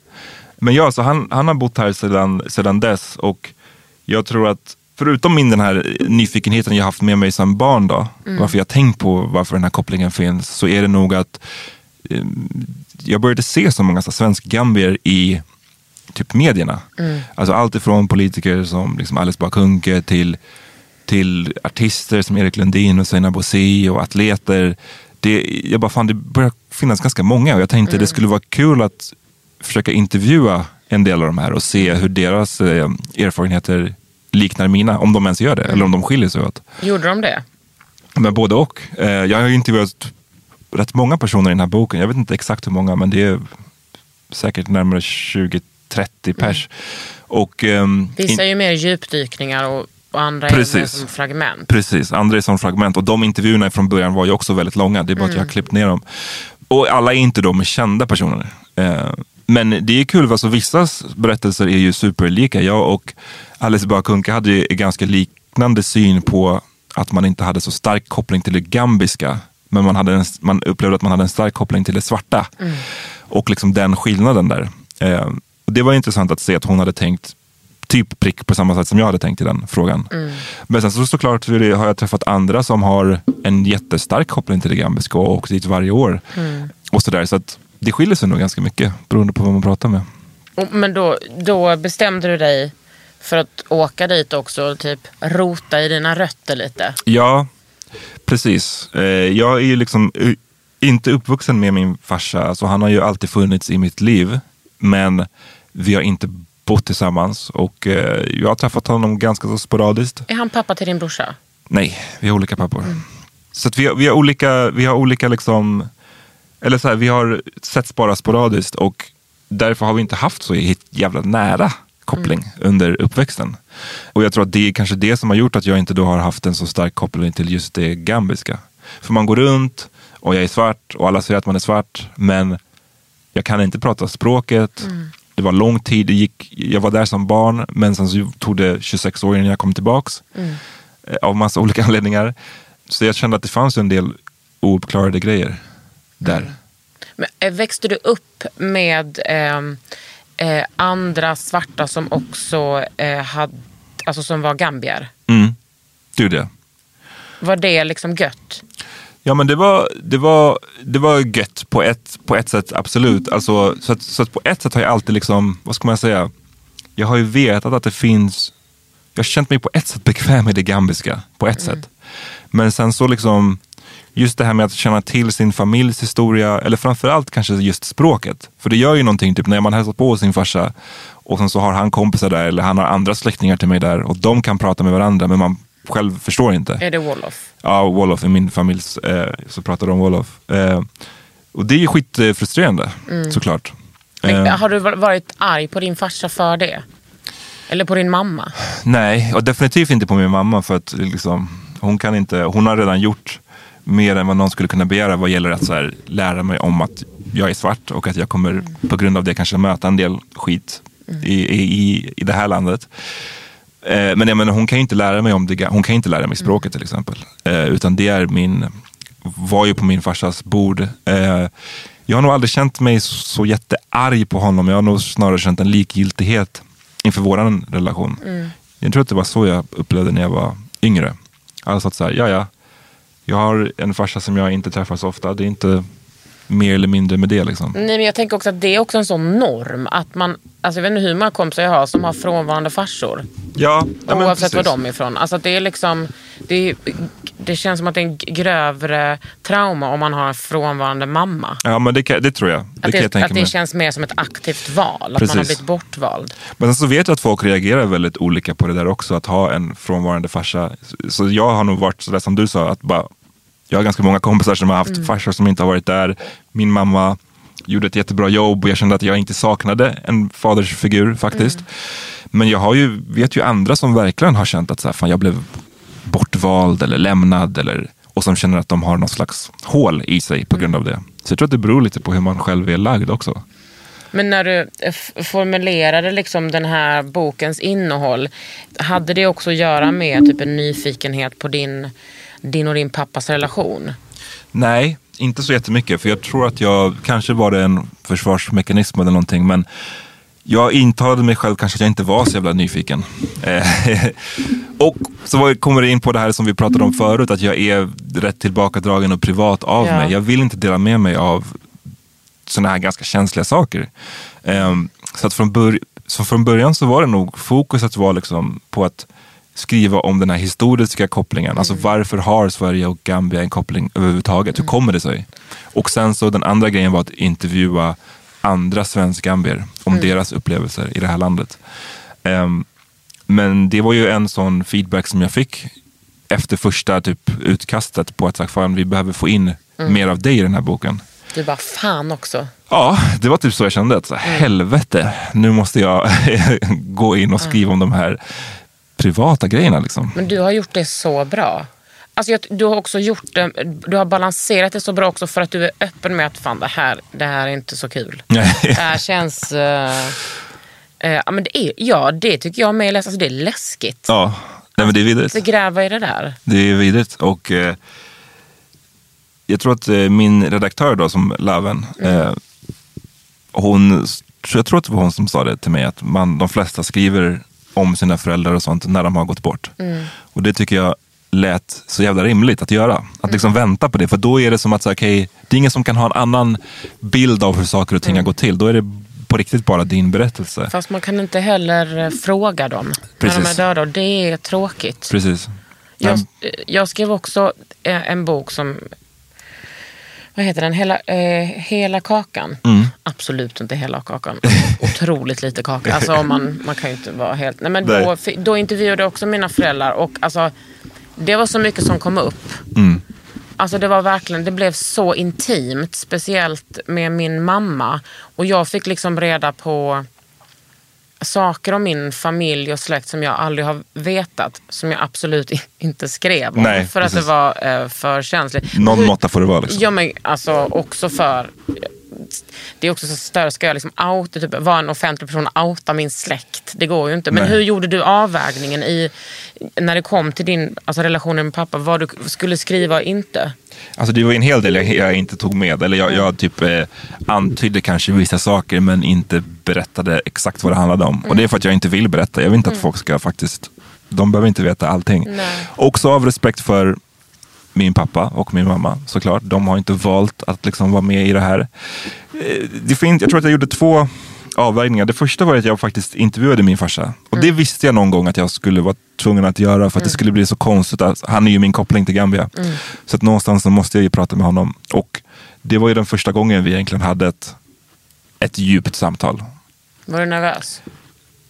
Men ja, så han, han har bott här sedan, sedan dess och jag tror att förutom min den här nyfikenheten jag haft med mig som barn då, varför jag tänkt på varför den här kopplingen finns, så är det nog att eh, jag började se så många svensk-gambier i typ medierna. Alltså allt ifrån politiker som liksom Alice Bah Kuhnke till, till artister som Erik Lundin och Seinabo Bosi och atleter. Det, jag bara, fan det börjar finnas ganska många och jag tänkte det skulle vara kul att försöka intervjua en del av de här och se hur deras eh, erfarenheter liknar mina, om de ens gör det, eller om de skiljer sig åt. Gjorde de det? Men både och. Eh, jag har intervjuat rätt många personer i den här boken. Jag vet inte exakt hur många, men det är säkert närmare 20-30 pers. Och, ehm, Vissa är ju mer djupdykningar och, och andra är Precis. som fragment. Precis, andra är som fragment. Och de intervjuerna från början var ju också väldigt långa. Det är bara att jag har klippt ner dem. Och alla är inte de kända personer. Eh, men det är kul, alltså, vissas berättelser är ju superlika. Jag och Alice Bah Kuhnke hade ju ganska liknande syn på att man inte hade så stark koppling till det gambiska. Men man, hade en, man upplevde att man hade en stark koppling till det svarta. Och liksom den skillnaden där. Eh, det var intressant att se att hon hade tänkt typ prick på samma sätt som jag hade tänkt i den frågan. Men sen så såklart så har jag träffat andra som har en jättestark koppling till det gambiska och åkt dit varje år. Och sådär. Så att det skiljer sig nog ganska mycket beroende på vem man pratar med. Men då, då bestämde du dig för att åka dit också och typ rota i dina rötter lite. Ja, precis. Eh, Jag är ju liksom eh, inte uppvuxen med min farsa. Alltså han har ju alltid funnits i mitt liv. Men vi har inte bott tillsammans. Och eh, jag har träffat honom ganska så sporadiskt. Är han pappa till din brorsa? Nej, vi har olika pappor. Så att vi, har, vi har olika, vi har olika liksom, eller så här, vi har setts bara sporadiskt och därför har vi inte haft så jävla nära koppling under uppväxten. Och jag tror att det är kanske det som har gjort att jag inte då har haft en så stark koppling till just det gambiska. För man går runt och jag är svart och alla säger att man är svart, men jag kan inte prata språket. Det var lång tid, det gick, jag var där som barn, men sen så tog det 26 år innan jag kom tillbaks. Eh, Av massa *laughs* olika anledningar. Så jag kände att det fanns en del ouppklarade grejer där. Men, eh, växte du upp med ehm, eh, andra svarta som också eh, hade, alltså som var gambier? Mm. Det gjorde jag. Var det liksom gött? Ja men det var, det var, det var gött på ett, på ett sätt, absolut. Alltså, så, att, så att på ett sätt har jag alltid, liksom, vad ska man säga, jag har ju vetat att det finns, jag har känt mig på ett sätt bekväm med det gambiska, på ett sätt. Men sen så liksom, just det här med att känna till sin familjs historia, eller framförallt kanske just språket. För det gör ju någonting, typ när man hälsar på sin farsa och sen så har han kompisar där eller han har andra släktingar till mig där och de kan prata med varandra men man själv förstår inte. Är det Wolof? Ja, Wolof i min familj eh, så pratar de om Wolof. Eh, och det är skitfrustrerande såklart. Men, Eh, Har du va- varit arg på din farsa för det? Eller på din mamma? nej, och definitivt inte på min mamma för att liksom, hon, kan inte, hon har redan gjort mer än vad någon skulle kunna begära vad gäller att så här, lära mig om att jag är svart och att jag kommer på grund av det kanske möta en del skit i, i, i, i det här landet. Eh, men jag menar, hon kan ju inte lära mig om det, hon kan inte lära mig språket till exempel. Eh, utan det är min, var ju på min farsas bord. Eh, jag har nog aldrig känt mig så jättearg på honom. Jag har nog snarare känt en likgiltighet inför våran relation. Jag tror att det var så jag upplevde när jag var yngre. Alltså att så här, ja ja, jag har en farsa som jag inte träffar så ofta. Det är inte mer eller mindre med det liksom. Nej, men jag tänker också att det är också en sån norm. Att man, alltså jag vet inte hur många kompisar jag har som har frånvarande farsor. Ja, ja men oavsett var de är ifrån. Alltså det, är liksom, det, är, det känns som att det är en grövre trauma om man har en frånvarande mamma. Ja men det, kan, det tror jag. Det Att kan det, jag tänka att det känns mer som ett aktivt val. Att man har blivit bortvald. Men sen så vet jag att folk reagerar väldigt olika på det där också, att ha en frånvarande farsa. Så jag har nog varit sådär som du sa, att bara, jag har ganska många kompisar som har haft Mm. farsor som inte har varit där. Min mamma gjorde ett jättebra jobb och jag kände att jag inte saknade en fadersfigur faktiskt. Mm. Men jag har ju, vet ju andra som verkligen har känt att så här, fan, jag blev bortvald eller lämnad eller, och som känner att de har någon slags hål i sig på grund av det. Så jag tror att det beror lite på hur man själv är lagd också. Men när du eh, formulerade liksom den här bokens innehåll. Hade det också att göra med typ en nyfikenhet på din, din och din pappas relation? Nej, inte så jättemycket. För jag tror att jag, kanske var det en försvarsmekanism eller någonting. Men jag intalade mig själv kanske att jag inte var så jävla nyfiken. Eh, *laughs* och så kommer det in på det här som vi pratade om förut. Att jag är rätt tillbakadragen och privat av Ja. mig. Jag vill inte dela med mig av sådana här ganska känsliga saker. Ehm, så, att från bör- så från början så var det nog fokuset var liksom på att skriva om den här historiska kopplingen. Alltså varför har Sverige och Gambia en koppling överhuvudtaget? Hur kommer det sig? Och sen så den andra grejen var att intervjua andra svensk-gambier om deras upplevelser i det här landet. Ehm, men det var ju en sån feedback som jag fick efter första typ, utkastet på att sagt, fan, vi behöver få in mer av dig i den här boken. Du bara, fan också. Ja, det var typ så jag kände. Att, så, Helvete, nu måste jag *laughs* gå in och skriva om de här privata grejerna. Liksom. Men du har gjort det så bra. Alltså, du har också gjort det, du har balanserat det så bra också för att du är öppen med att fan det här, det här är inte så kul. *laughs* Det här känns... eh, eh, ja, men det är, ja, det tycker jag med är alltså, det är läskigt. ja, nej, men det är vidrigt. Så gräva i det där. Det är vidrigt. Och, eh, jag tror att min redaktör då, som Löven, eh, hon, jag tror att det var hon som sa det till mig, att man, de flesta skriver om sina föräldrar och sånt när de har gått bort. Och det tycker jag lät så jävla rimligt att göra. Att liksom vänta på det, för då är det som att, så, okej, det är ingen som kan ha en annan bild av hur saker och ting har gått till. Då är det på riktigt bara din berättelse. Fast man kan inte heller eh, fråga dem när de är Precis. döda och det är tråkigt. Precis. Jag, Men- jag skrev också eh, en bok som, vad heter den, Hela, eh, hela kakan. Mm. Absolut inte hela kakan. *laughs* Otroligt lite kaka. Alltså man, man kan ju inte vara helt... Nej, men då, då intervjuade jag också mina föräldrar och alltså, det var så mycket som kom upp. Mm. Alltså det var verkligen, det blev så intimt, speciellt med min mamma. Och jag fick liksom reda på saker om min familj och släkt som jag aldrig har vetat, som jag absolut inte skrev om. Nej, för att det precis. var eh, för känsligt. Någon måtta får det vara. Liksom. Ja men alltså också för det är också så större, ska jag liksom outa, typ, vara en offentlig person och outa min släkt? Det går ju inte. Men Nej. hur gjorde du avvägningen i, när det kom till din alltså, relation med pappa, vad du skulle skriva och inte? Alltså det var en hel del jag, jag inte tog med. Eller jag, jag typ eh, antydde kanske vissa saker men inte berättade exakt vad det handlade om. Och det är för att jag inte vill berätta. Jag vill inte att folk ska faktiskt, de behöver inte veta allting. Nej. Också av respekt för min pappa och min mamma såklart. De har inte valt att liksom vara med i det här. Eh, Det finns, jag tror att jag gjorde två avvägningar. Det första var att jag faktiskt intervjuade min farsa. Och det visste jag någon gång att jag skulle vara tvungen att göra för att det skulle bli så konstigt. Att, han är ju min koppling till Gambia. Så att någonstans så måste jag ju prata med honom. Och det var ju den första gången vi egentligen hade ett, ett djupt samtal. Var du nervös?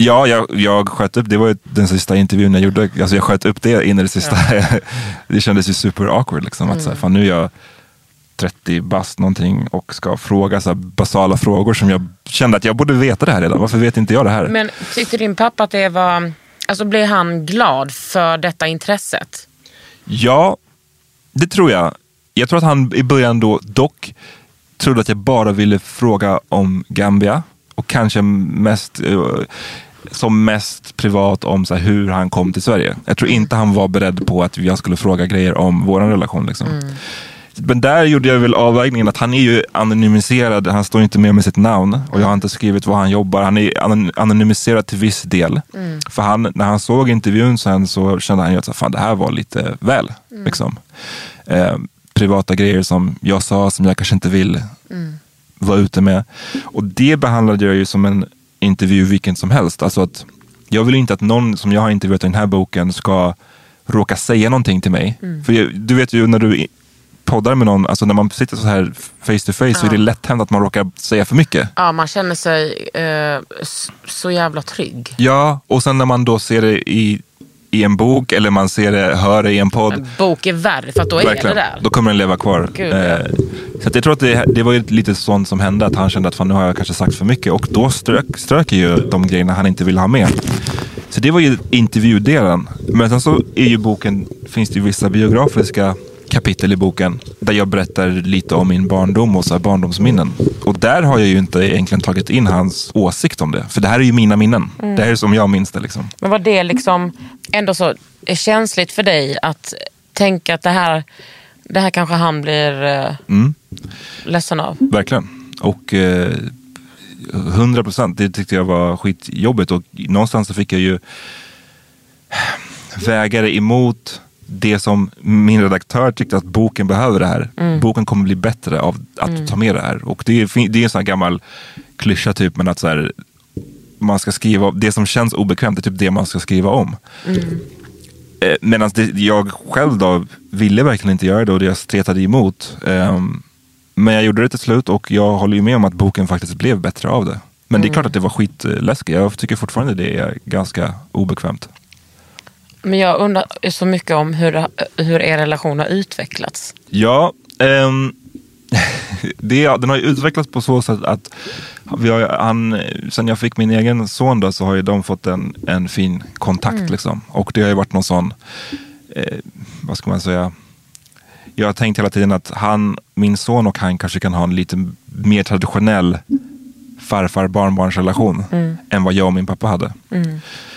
Ja, jag, jag sköt upp, det var den sista intervjun jag gjorde. Alltså jag sköt upp det in i det sista. *laughs* det kändes ju super awkward. Liksom, att så här, fan, nu är jag 30 bast någonting och ska fråga så basala frågor som jag kände att jag borde veta det här redan. Varför vet inte jag det här? Men tyckte din pappa att det var... Alltså blev han glad för detta intresset? Ja, det tror jag. Jag tror att han i början då dock trodde att jag bara ville fråga om Gambia och kanske mest eh, som mest privat om så hur han kom till Sverige. Jag tror inte han var beredd på att jag skulle fråga grejer om vår relation. Liksom. Men där gjorde jag väl avvägningen att han är ju anonymiserad, han står inte med med sitt namn och jag har inte skrivit var han jobbar. Han är anon- anonymiserad till viss del. För han, när han såg intervjun sen så kände han ju att så, fan, det här var lite väl. Liksom. Eh, privata grejer som jag sa som jag kanske inte vill vara ute med. Och det behandlade jag ju som en intervju vilken som helst. Alltså att jag vill inte att någon som jag har intervjuat i den här boken ska råka säga någonting till mig. För jag, du vet ju när du poddar med någon, alltså när man sitter så här face to face så är det lätt hänt att man råkar säga för mycket. Ja, man känner sig eh, så jävla trygg. Ja, och sen när man då ser det i, i en bok eller man ser det, hör det i en podd. En bok är värre för att då är Verkligen. det där. Då kommer den leva kvar. Gud, eh, så att jag tror att det, det var ju lite sånt som hände, att han kände att fan, nu har jag kanske sagt för mycket. Och då strök, strök ju de grejerna han inte ville ha med. Så det var ju intervjudelen. Men sen så är ju boken, finns det ju vissa biografiska kapitel i boken där jag berättar lite om min barndom och så här barndomsminnen. Och där har jag ju inte egentligen tagit in hans åsikt om det. För det här är ju mina minnen. Det här är som jag minns det. Liksom. Men var det liksom ändå så är känsligt för dig att tänka att det här, det här kanske han blir eh, Mm. ledsen av? Verkligen. Och eh, 100 procent, det tyckte jag var skitjobbigt. Och någonstans så fick jag ju väga det emot det som min redaktör tyckte att boken behöver det här. Boken kommer bli bättre av att du tar med det här. Och det är, det är en sån här gammal klyscha typ, men att så här, man ska skriva, det som känns obekvämt är typ det man ska skriva om. Eh, Medan jag själv då ville verkligen inte göra det och det jag stretade emot. Ehm, men jag gjorde det till slut och jag håller ju med om att boken faktiskt blev bättre av det. Men det är klart att det var skitläskigt. Jag tycker fortfarande det är ganska obekvämt. Men jag undrar så mycket om hur, hur er relation har utvecklats. Ja, ehm, *laughs* det, den har ju utvecklats på så sätt att vi har, han, sen jag fick min egen son då, så har ju de fått en, en fin kontakt. Liksom. Och det har ju varit någon sån, eh, vad ska man säga, jag har tänkt hela tiden att han, min son och han kanske kan ha en lite mer traditionell farfar barnbarnsrelation än vad jag och min pappa hade.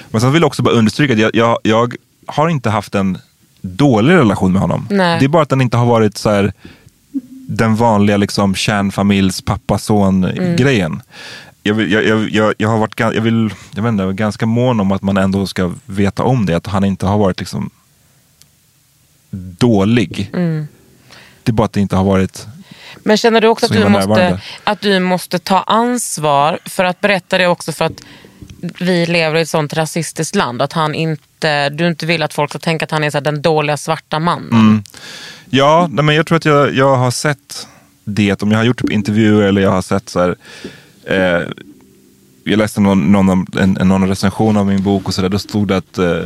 Men sen vill jag också bara understryka att jag, jag, jag har inte haft en dålig relation med honom. Nej. Det är bara att den inte har varit så här den vanliga liksom, kärnfamiljs pappa-son-grejen. Vill- jag, jag, jag, jag har varit gan- jag vill, jag vet inte, ganska mån om att man ändå ska veta om det. Att han inte har varit liksom dålig. Det är bara att det inte har varit... Men känner du också att du, måste, att du måste ta ansvar för att berätta det också för att vi lever i ett sånt rasistiskt land. Att han inte, du inte vill att folk ska tänka att han är så den dåliga svarta mannen. Mm. Ja, nej, men jag tror att jag, jag har sett det. Om jag har gjort typ intervjuer eller jag har sett så här, eh, jag läste någon, någon, en- någon recension av min bok och så där. Då stod det att eh,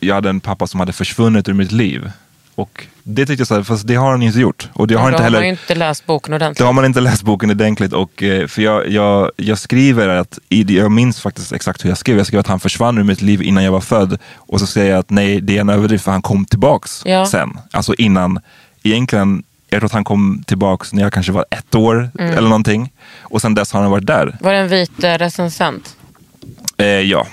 jag hade en pappa som hade försvunnit ur mitt liv. Och det tyckte jag så här, fast det har han inte gjort. Och det har Då inte har heller... man ju inte läst boken ordentligt. Då har man inte läst boken ordentligt. Och, eh, för jag, jag, jag skriver att, jag minns faktiskt exakt hur jag skrev. Jag skrev att han försvann ur mitt liv innan jag var född. Och så säger jag att nej, det är en överdrift för han kom tillbaks Ja. sen. Alltså innan, egentligen, jag tror att han kom tillbaks när jag kanske var ett år Mm. eller någonting. Och sen dess har han varit där. Var det en vit eh, recensent? Eh, ja,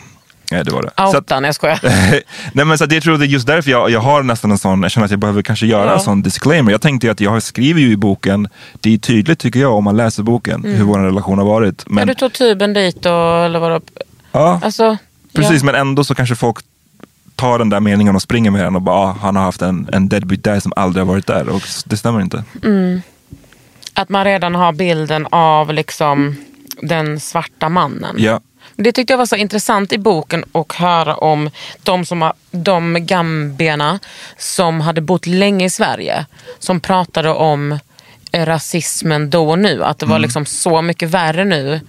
Eh, det var det. Så att- Outa, nej jag skojar. *laughs* Nej, men så jag tror det är just därför jag, jag har nästan en sån, jag känner att jag behöver kanske göra Ja. en sån disclaimer. Jag tänkte att jag skriver ju i boken, det är tydligt tycker jag om man läser boken, hur vår relation har varit. Ja, Men, du tog tuben dit och, eller vadå? ja, Alltså, precis, ja. men ändå så kanske folk tar den där meningen och springer med den och bara, ah, han har haft en, en deadbeat där som aldrig har varit där. Och det stämmer inte. Att man redan har bilden av liksom den svarta mannen. Ja, Det tyckte jag var så intressant i boken att höra om de, som de gambierna som hade bott länge i Sverige. Som pratade om eh, rasismen då och nu. Att det var liksom så mycket värre nu.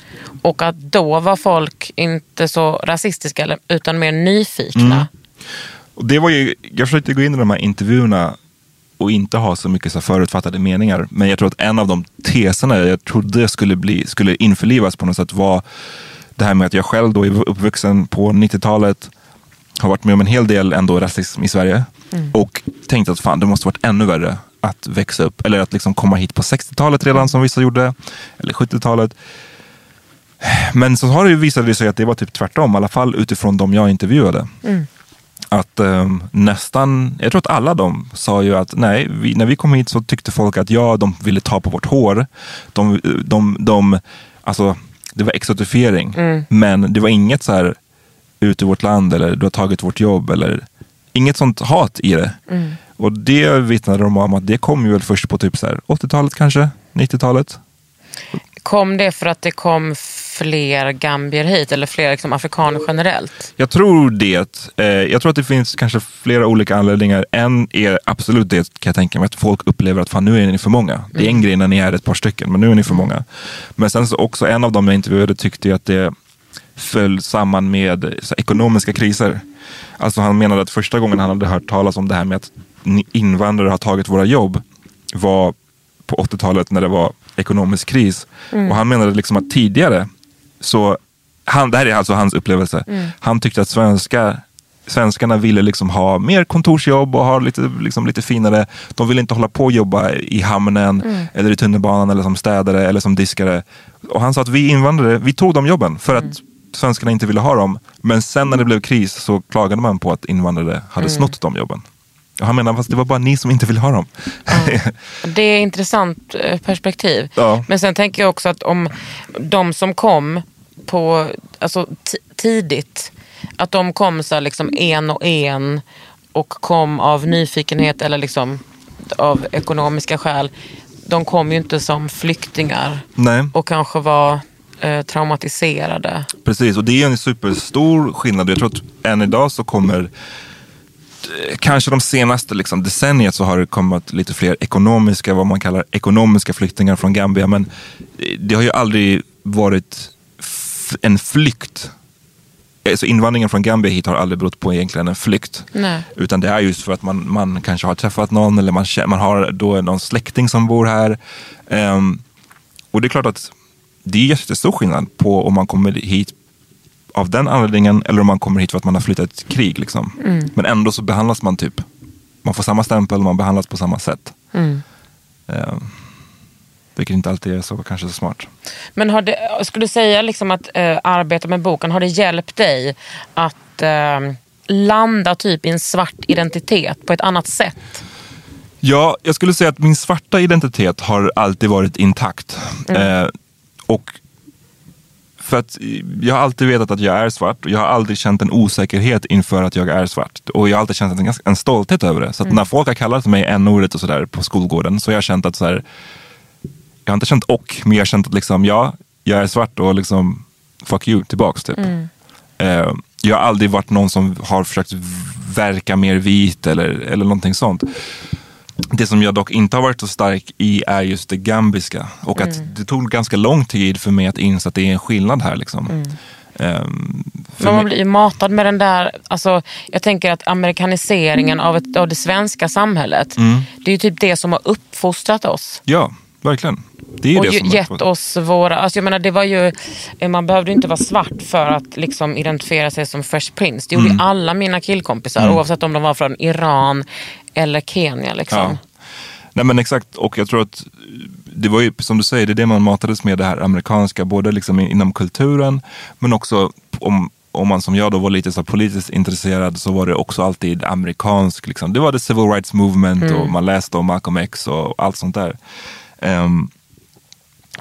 Och att då var folk inte så rasistiska utan mer nyfikna. Och det var ju, jag försökte gå in i de här intervjuerna och inte ha så mycket så förutfattade meningar. Men jag tror att en av de teserna jag trodde skulle, bli, skulle införlivas på något sätt var det här med att jag själv då är uppvuxen på 90-talet, har varit med om en hel del ändå rasism i Sverige. Och tänkte att fan, det måste varit ännu värre att växa upp, eller att liksom komma hit på 60-talet redan som vissa gjorde, eller 70-talet. Men så har det ju visat sig att det var typ tvärtom, i alla fall utifrån de jag intervjuade att ehm, nästan, jag tror att alla de sa ju att nej, vi, när vi kom hit så tyckte folk att ja, de ville ta på vårt hår. De, de, de, alltså, det var exotifiering, men det var inget så här ut ur vårt land eller du har tagit vårt jobb eller inget sånt hat i det. Och det vittnade de om att det kom ju väl först på typ så här 80-talet kanske, 90-talet. Kom det för att det kom fler gambier hit eller fler liksom, afrikaner generellt? Jag tror det. Eh, jag tror att det finns kanske flera olika anledningar. En är absolut det kan jag tänka mig, att folk upplever att fan nu är ni för många. Det är en grej när ni är ett par stycken, men nu är ni för många. Men sen så också en av dem jag intervjuade tyckte att det föll samman med ekonomiska kriser. Alltså han menade att första gången han hade hört talas om det här med att invandrare har tagit våra jobb var på 80-talet när det var ekonomisk kris. Och han menade liksom att tidigare så, han, det här är alltså hans upplevelse. Han tyckte att svenska, svenskarna ville liksom ha mer kontorsjobb och ha lite, liksom lite finare. De ville inte hålla på och jobba i hamnen eller i tunnelbanan eller som städare eller som diskare. Och han sa att vi invandrare, vi tog de jobben för att svenskarna inte ville ha dem. Men sen när det blev kris så klagade man på att invandrare hade snott de jobben. Och han menar, fast det var bara ni som inte ville ha dem. Det är ett intressant eh, perspektiv. Ja. Men sen tänker jag också att om de som kom på, alltså, ti- tidigt, att de kom så liksom en och en och kom av nyfikenhet eller liksom av ekonomiska skäl. De kom ju inte som flyktingar Nej. och kanske var eh, traumatiserade. Precis, och det är en superstor skillnad. Jag tror att än idag så kommer, eh, kanske de senaste liksom, decenniet så har det kommit lite fler ekonomiska, vad man kallar ekonomiska flyktingar från Gambia. Men eh, det har ju aldrig varit en flykt. Alltså invandringen från Gambia hit har aldrig berott på egentligen en flykt. Nej. Utan det är just för att man, man kanske har träffat någon eller man, man har då någon släkting som bor här. Ehm, och det är klart att det är jättestor skillnad på om man kommer hit av den anledningen eller om man kommer hit för att man har flyttat ett krig. Liksom. Men ändå så behandlas man typ, man får samma stämpel, man behandlas på samma sätt. Ehm, vilket inte alltid är så kanske så smart. Men har det, skulle du säga liksom att eh, arbeta med boken, har det hjälpt dig att eh, landa typ i en svart identitet på ett annat sätt? Ja, jag skulle säga att min svarta identitet har alltid varit intakt. Eh, och för att jag har alltid vetat att jag är svart och jag har aldrig känt en osäkerhet inför att jag är svart. Och jag har alltid känt en, en stolthet över det. Så att när folk har kallat mig n-ordet och sådär på skolgården så har jag känt att så här, jag har inte känt och, men jag har känt att liksom, ja, jag är svart och liksom fuck you tillbaks typ. Eh, jag har aldrig varit någon som har försökt verka mer vit eller, eller någonting sånt. Det som jag dock inte har varit så stark i är just det gambiska. Och att det tog ganska lång tid för mig att inse att det är en skillnad här. Liksom. För Men man blir ju matad med den där, alltså, jag tänker att amerikaniseringen av, ett, av det svenska samhället, Mm. det är ju typ det som har uppfostrat oss. Ja, verkligen. Det är och det som gett oss våra, alltså jag menar det var ju, eh, man behövde inte vara svart för att liksom identifiera sig som Fresh Prince. Det gjorde Mm. alla mina killkompisar oavsett om de var från Iran eller Kenya. Liksom. Ja. Nej men exakt, och jag tror att det var ju som du säger, det är det man matades med det här amerikanska, både liksom inom kulturen men också om, om man som jag då var lite så politiskt intresserad så var det också alltid amerikansk. Liksom. Det var det civil rights movement och man läste om Malcolm X och allt sånt där. Ehm,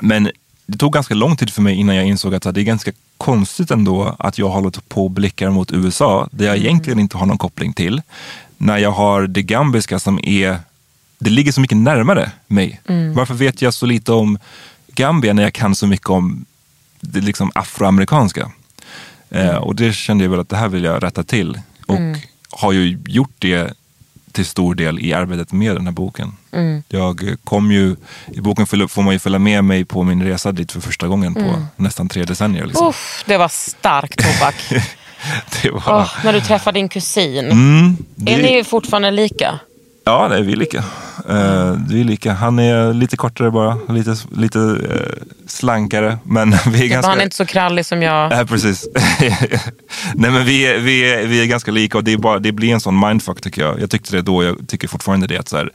men det tog ganska lång tid för mig innan jag insåg att det är ganska konstigt ändå att jag håller på och blickar mot USA, där jag egentligen inte har någon koppling till. När jag har det gambiska som är, det ligger så mycket närmare mig. Varför vet jag så lite om Gambia när jag kan så mycket om det liksom afroamerikanska? Eh, och det kände jag väl att det här vill jag rätta till. Och har ju gjort det till stor del i arbetet med den här boken. Jag kom ju, i boken får man ju följa med mig på min resa dit för första gången på nästan tre decennier. Liksom. Uff, det var stark tobak. *laughs* Det var, Åh, när du träffade din kusin. mm, det, Är ni fortfarande lika? Ja, det är vi lika. Uh, vi är lika. Han är lite kortare bara, lite, lite eh, slankare. Men *laughs* vi är ganska... Han är inte så krallig som jag. Nej, precis. *laughs* Nej, men vi, är, vi, är, vi är ganska lika och det, bara, det blir en sån mindfuck tycker jag. Jag tyckte det då, jag tycker fortfarande det. Att så här,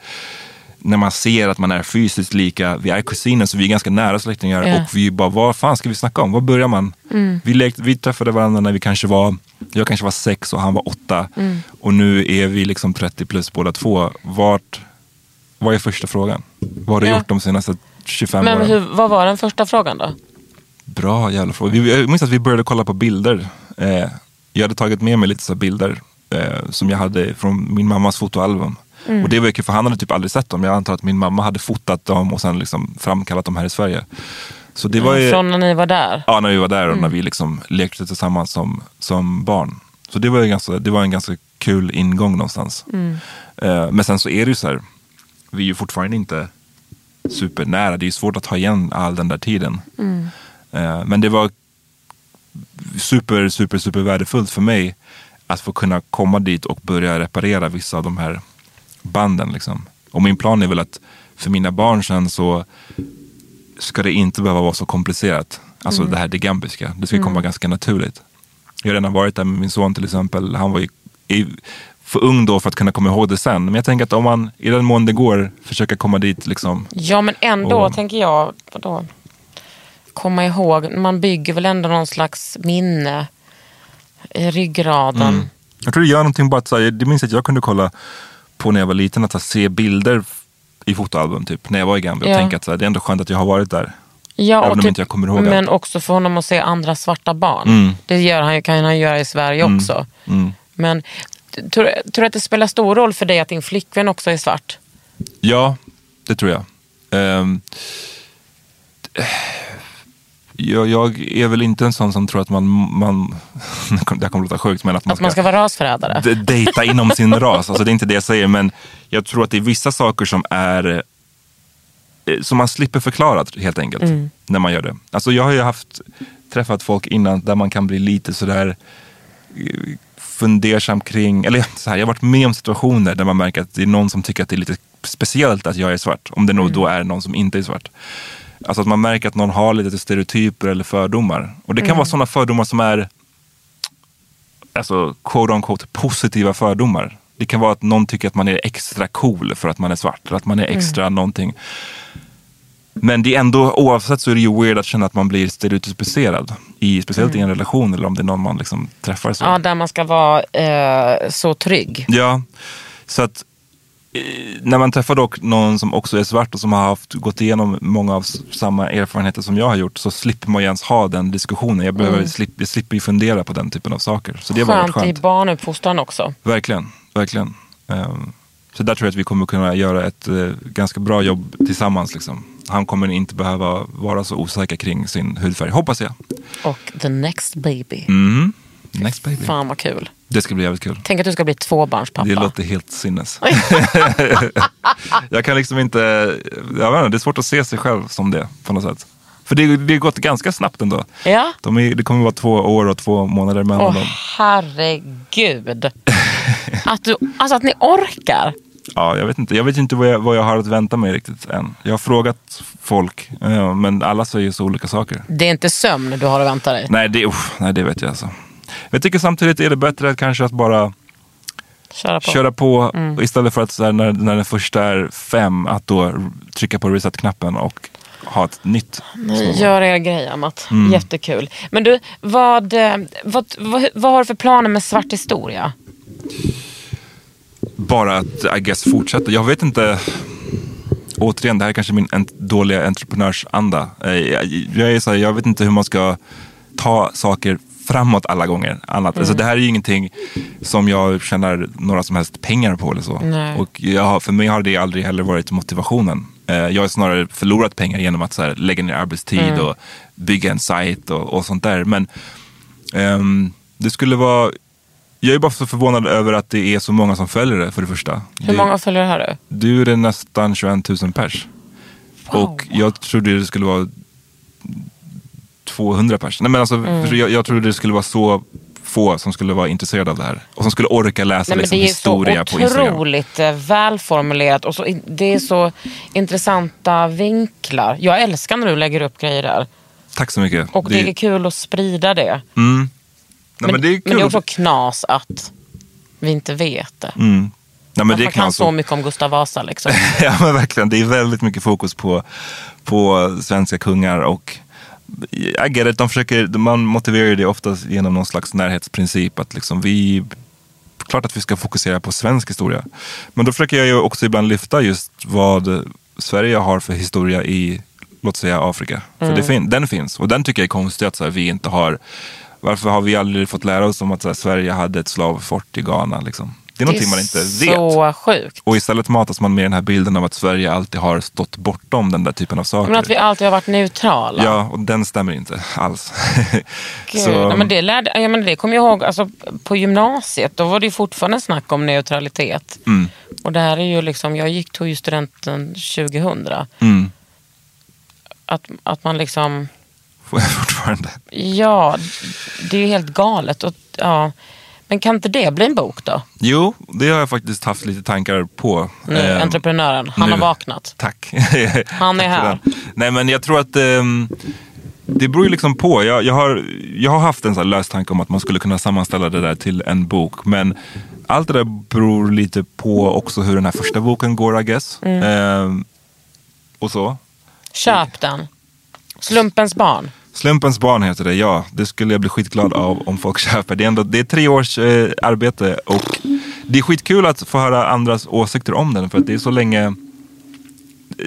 när man ser att man är fysiskt lika, vi är kusiner så vi är ganska nära släktingar Ja. och vi bara, vad fan ska vi snacka om? Var börjar man? Vi, lekte, vi träffade varandra när vi kanske var, jag kanske var sex och han var åtta. Och nu är vi liksom 30 plus båda två. Vart, vad är första frågan? Vad har du Ja. gjort de senaste 25 Men åren? hur, vad var den första frågan då? Bra jävla fråga. Vi- Jag minns att vi började kolla på bilder. Eh, jag hade tagit med mig lite så bilder eh, som jag hade från min mammas fotoalbum. Och det var ju kul för han hade typ aldrig sett dem. Jag antar att min mamma hade fotat dem och sen liksom framkallat dem här i Sverige. Så det var ju, Från när ni var där? ja, när vi var där och när vi liksom lekte tillsammans som, som barn. Så det var, ju ganska, det var en ganska kul ingång någonstans. Eh, men sen så är det ju så här, vi är ju fortfarande inte supernära. Det är svårt att ta igen all den där tiden. Eh, men det var super, super, super värdefullt för mig att få kunna komma dit och börja reparera vissa av de här banden. Liksom. Och min plan är väl att för mina barn sen så ska det inte behöva vara så komplicerat. Alltså det här det gambiska. Det ska komma ganska naturligt. Jag har redan varit där med min son till exempel. Han var ju i, för ung då för att kunna komma ihåg det sen. Men jag tänker att om man i den mån det går försöka komma dit liksom. Ja men ändå Och- tänker jag, vadå? Komma ihåg, man bygger väl ändå någon slags minne i ryggraden. Jag tror det gör någonting bara att, så här, det minns att jag kunde kolla på när jag var liten, att här, se bilder i fotoalbum typ, när jag var i Gambia och Ja. tänka att så här, det är ändå skönt att jag har varit där. Ja, Även och om typ, inte jag kommer ihåg Men allt. också för honom att se andra svarta barn. Mm. Det gör han, kan han göra i Sverige också. Mm. Men tror, tror du att det spelar stor roll för dig att din flickvän också är svart? Ja, det tror jag. Ehm, jag. Jag är väl inte en sån som tror att man, man *laughs* det här kommer låta sjukt, men att man Att man ska vara rasförrädare? d- dejta inom sin *laughs* ras. Alltså det är inte det jag säger, men jag tror att det är vissa saker som är eh, som man slipper förklara helt enkelt Mm. när man gör det. Alltså jag har ju haft träffat folk innan där man kan bli lite sådär eh, fundersam kring, eller *laughs* så här, jag har varit med om situationer där man märker att det är någon som tycker att det är lite speciellt att jag är svart. Om det nog då är någon som inte är svart. Alltså att man märker att någon har lite stereotyper eller fördomar. Och det kan vara sådana fördomar som är alltså quote on quote positiva fördomar. Det kan vara att någon tycker att man är extra cool för att man är svart. Eller att man är extra någonting. Men det är ändå, oavsett så är det ju weird att känna att man blir stereotypiserad. I, speciellt i en relation eller om det är någon man liksom träffar. Så. Ja, där man ska vara eh, så trygg. Ja, så att eh, när man träffar dock någon som också är svart och som har haft, gått igenom många av samma erfarenheter som jag har gjort så slipper man ju ens ha den diskussionen. Jag, behöver, slipp, jag slipper ju fundera på den typen av saker. Så det varit Skönt i skönt. barnuppfostran också. Verkligen, verkligen. Ehm, så där tror jag att vi kommer kunna göra ett eh, ganska bra jobb tillsammans. Liksom. Han kommer inte behöva vara så osäker kring sin hudfärg, hoppas jag. Och the next baby. Mhm. Next baby. Fan vad kul. Det ska bli jävligt kul. Tänk att du ska bli tvåbarnspappa. Det låter helt sinnes. *laughs* jag kan liksom inte, jag vet inte, det är svårt att se sig själv som det på något sätt. För det, det har gått ganska snabbt ändå. Ja. De är, det kommer vara två år och två månader mellan Åh dem. herregud. *laughs* Att, du, alltså att ni orkar. Ja, jag vet inte, jag vet inte vad, jag, vad jag har att vänta mig riktigt än. Jag har frågat folk, eh, men alla säger så olika saker. Det är inte sömn du har att vänta dig. Nej, det, uff, nej, det vet jag alltså. Jag tycker samtidigt är det bättre att kanske att bara Köra på. köra på istället för att här, när, när den första är fem, att då trycka på reset-knappen och ha ett nytt. Gör er grej Amat. Mm. Jättekul. Men du, vad, eh, vad, vad, vad har du för planer med svart historia? Bara att, I guess, fortsätta. Jag vet inte. Återigen, det här är kanske min ent- dåliga entreprenörsanda. Eh, Jag, jag, är så här, jag vet inte hur man ska ta saker framåt alla gånger. Annat. Alltså, det här är ju ingenting som jag tjänar några som helst pengar på. Eller så. Nej. Och jag, för mig har det aldrig heller varit motivationen. Eh, Jag har snarare förlorat pengar genom att så här, lägga ner arbetstid och bygga en sajt och, och sånt där. Men ehm, det skulle vara... Jag är bara så förvånad över att det är så många som följer det för det första. Hur det, många följare har du? Du är det nästan 21 000 pers. Och jag trodde det skulle vara 200 pers. Nej, men alltså, Mm. jag, jag trodde det skulle vara så få som skulle vara intresserade av det här. Och som skulle orka läsa Nej, liksom, det är så historia på Instagram. otroligt eh, välformulerat och så, det är så intressanta vinklar. Jag älskar när du lägger upp grejer där. Tack så mycket. Och det, är kul att sprida det. Nej, men, det är men det är också knas att vi inte vet det. Mm. Nej, men Att det man kan så. mycket om Gustav Vasa. Liksom. *laughs* ja men verkligen, det är väldigt mycket fokus på, på svenska kungar och I get it, de försöker, man motiverar det oftast genom någon slags närhetsprincip. Att liksom vi, klart att vi ska fokusera på svensk historia. Men då försöker jag ju också ibland lyfta just vad Sverige har för historia i, låt säga Afrika. För det fin- den finns och den tycker jag är konstigt att här, vi inte har. Varför har vi aldrig fått lära oss om att här, Sverige hade ett slavfort i Ghana? Liksom? Det är någonting man inte vet. så sjukt. Och istället matas man med den här bilden av att Sverige alltid har stått bortom den där typen av saker. Men att vi alltid har varit neutrala. Ja, och den stämmer inte alls. Gud, *laughs* Så- nej, men det, lärde, ja, men det kommer jag ihåg alltså, på gymnasiet. Då var det ju fortfarande snack om neutralitet. Mm. Och det här är ju liksom, jag gick, tog ju studenten 2000. Mm. Att, att man liksom, *laughs* Fortfarande. ja, det är ju helt galet. Och, ja. Men kan inte det bli en bok då? Jo, det har jag faktiskt haft lite tankar på. Nu, Ehm, entreprenören, han nu. har vaknat. Tack. *laughs* Han är Tack här. Nej, men jag tror att ehm, det beror ju liksom på. Jag, jag, har, jag har haft en sån lös tanke om att man skulle kunna sammanställa det där till en bok. Men allt det där beror lite på också hur den här första boken går, I guess. Mm. Ehm, och så. Köp den. Slumpens barn. Slumpens barn heter det, ja. Det skulle jag bli skitglad av om folk köper. Det är, ändå, det är tre års eh, arbete och det är skitkul att få höra andras åsikter om den. För att det är så länge...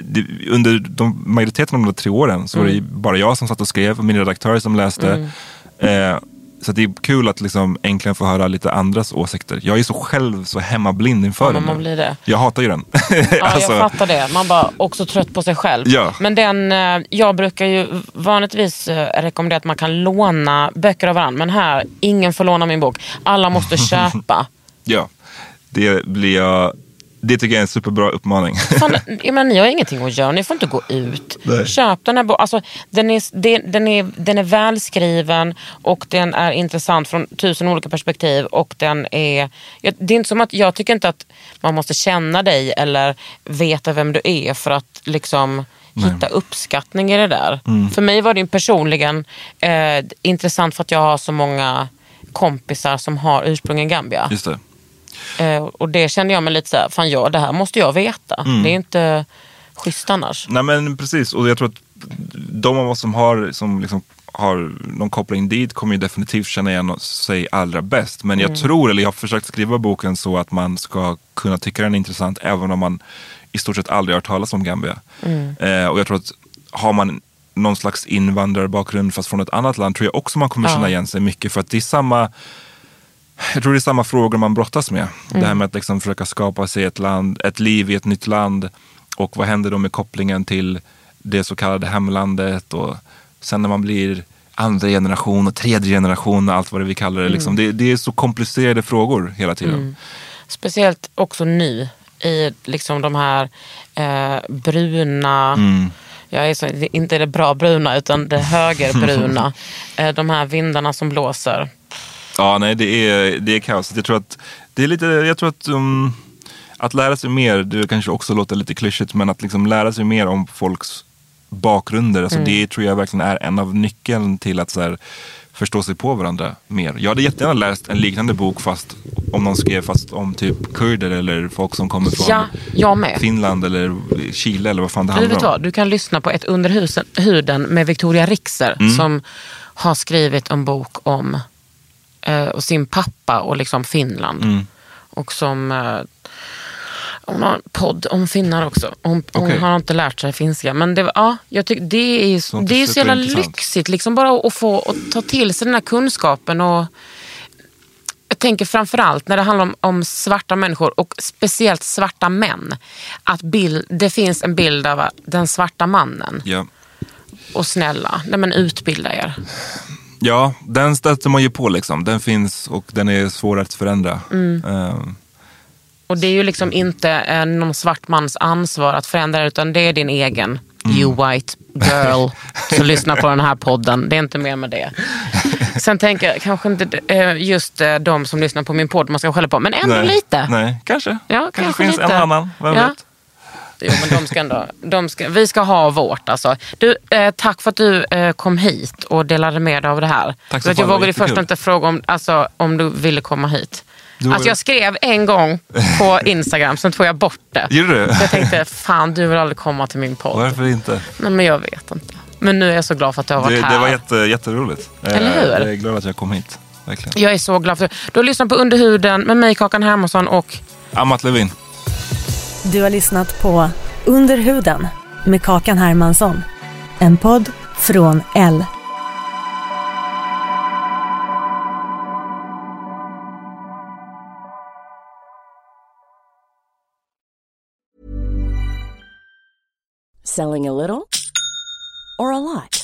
Det, under de, majoriteten av de tre åren så var det bara jag som satt och skrev och min redaktör som läste. Eh, så det är kul att liksom äntligen få höra lite andras åsikter. Jag är så själv så hemmablind inför Ja, den. man blir det. Jag hatar ju den. *laughs* Ja, Alltså, jag fattar det. Man bara också trött på sig själv. Ja. Men den, eh, jag brukar ju vanligtvis eh, rekommendera att man kan låna böcker av varandra. Men här, ingen får låna min bok. Alla måste *laughs* köpa. Ja, det blir jag Det tycker jag är en superbra uppmaning. *laughs* Fan, jag menar, ni har ingenting att göra, ni får inte gå ut. Nej. Köp den här boken. Alltså, den, är, den, är, den är välskriven och den är intressant från tusen olika perspektiv. Och den är, det är inte som att, jag tycker inte att man måste känna dig eller veta vem du är för att liksom hitta uppskattning i det där. Mm. För mig var det personligen eh, intressant för att jag har så många kompisar som har ursprung i Gambia. Just det. Eh, och det kände jag mig lite så här, fan ja, det här måste jag veta. Mm. Det är inte schysst annars. Nej men precis, och jag tror att de av oss som har, som liksom har någon koppling dit kommer ju definitivt känna igen sig allra bäst. Men jag tror, eller jag har försökt skriva boken så att man ska kunna tycka den är intressant även om man i stort sett aldrig har hört talas om Gambia. Eh, och jag tror att har man någon slags invandrarbakgrund fast från ett annat land tror jag också man kommer känna igen sig mycket. För att det är samma jag tror det är samma frågor man brottas med. Det här med att liksom försöka skapa sig ett, land, ett liv i ett nytt land. Och vad händer då med kopplingen till det så kallade hemlandet. Och sen när man blir andra generation och tredje generation och allt vad det vi kallar det. Liksom. Det, det är så komplicerade frågor hela tiden. Speciellt också nu i liksom de här eh, bruna, Mm. jag är så, inte det bra bruna utan det *laughs* högerbruna. *laughs* eh, de här vindarna som blåser. Ja, nej det är, det är kaos. Jag tror att det är lite, jag tror att um, att lära sig mer, det kanske också låter lite klyschigt, men att liksom lära sig mer om folks bakgrunder. Alltså Det tror jag verkligen är en av nyckeln till att så här, förstå sig på varandra mer. Jag hade jättegärna läst en liknande bok fast om någon skrev fast om typ kurder eller folk som kommer från Ja. Finland eller Chile eller vad fan det Du, vet handlar vad, om. du kan lyssna på ett Under huden med Victoria Rixer Mm. som har skrivit en bok om och sin pappa och liksom Finland. Mm. Och som eh, hon har en podd om finnar också. Hon, hon Okej. har inte lärt sig finska. Men det, ja, jag tycker det är, är det är så jävla lyxigt liksom bara att få att ta till sig den här kunskapen. och jag tänker framförallt när det handlar om, om svarta människor och speciellt svarta män. Att bild, det finns en bild av den svarta mannen. Ja. Och snälla, nej men utbilda er. Ja, den stöter man ju på liksom. Den finns och den är svår att förändra. Mm. Ehm, Och det är ju liksom inte eh, någon svart mans ansvar att förändra utan det är din egen. Mm. You white girl *laughs* som lyssnar på den här podden. Det är inte mer med det. Sen tänker jag kanske inte eh, just eh, de som lyssnar på min podd man ska skälla på, men ändå nej, lite. Nej, kanske. Ja, kanske finns lite. en annan, vem Ja. vet? Jo, men de ska ändå, de ska, vi ska ha vårt alltså. Du, eh, tack för att du eh, kom hit och delade med dig av det här. Tack så För att jag vågade först inte fråga om, alltså, om du ville komma hit. Var- Alltså jag skrev en gång på *laughs* Instagram, sen tog jag bort det. Gjorde du? Så jag tänkte, fan du vill aldrig komma till min podd. Varför inte? Nej men jag vet inte. Men nu är jag så glad för att du har varit Det, här. det var jätte, jätteroligt. Eh, Eller hur? Jag är glad att jag kom hit. Verkligen. Jag är så glad för det. Du har lyssnat på Under huden med mig, Kakan Hermansson och Amat Levin. Du har lyssnat på Under huden med Kakan Hermansson. En podd från L. Selling a little or a lot?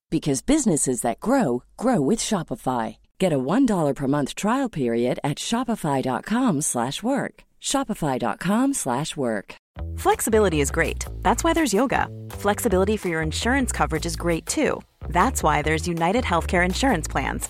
because businesses that grow grow with Shopify. Get a $1 per month trial period at shopify.com/work. slash work. shopify.com/work. Flexibility is great. That's why there's yoga. Flexibility for your insurance coverage is great too. That's why there's United Healthcare Insurance Plans.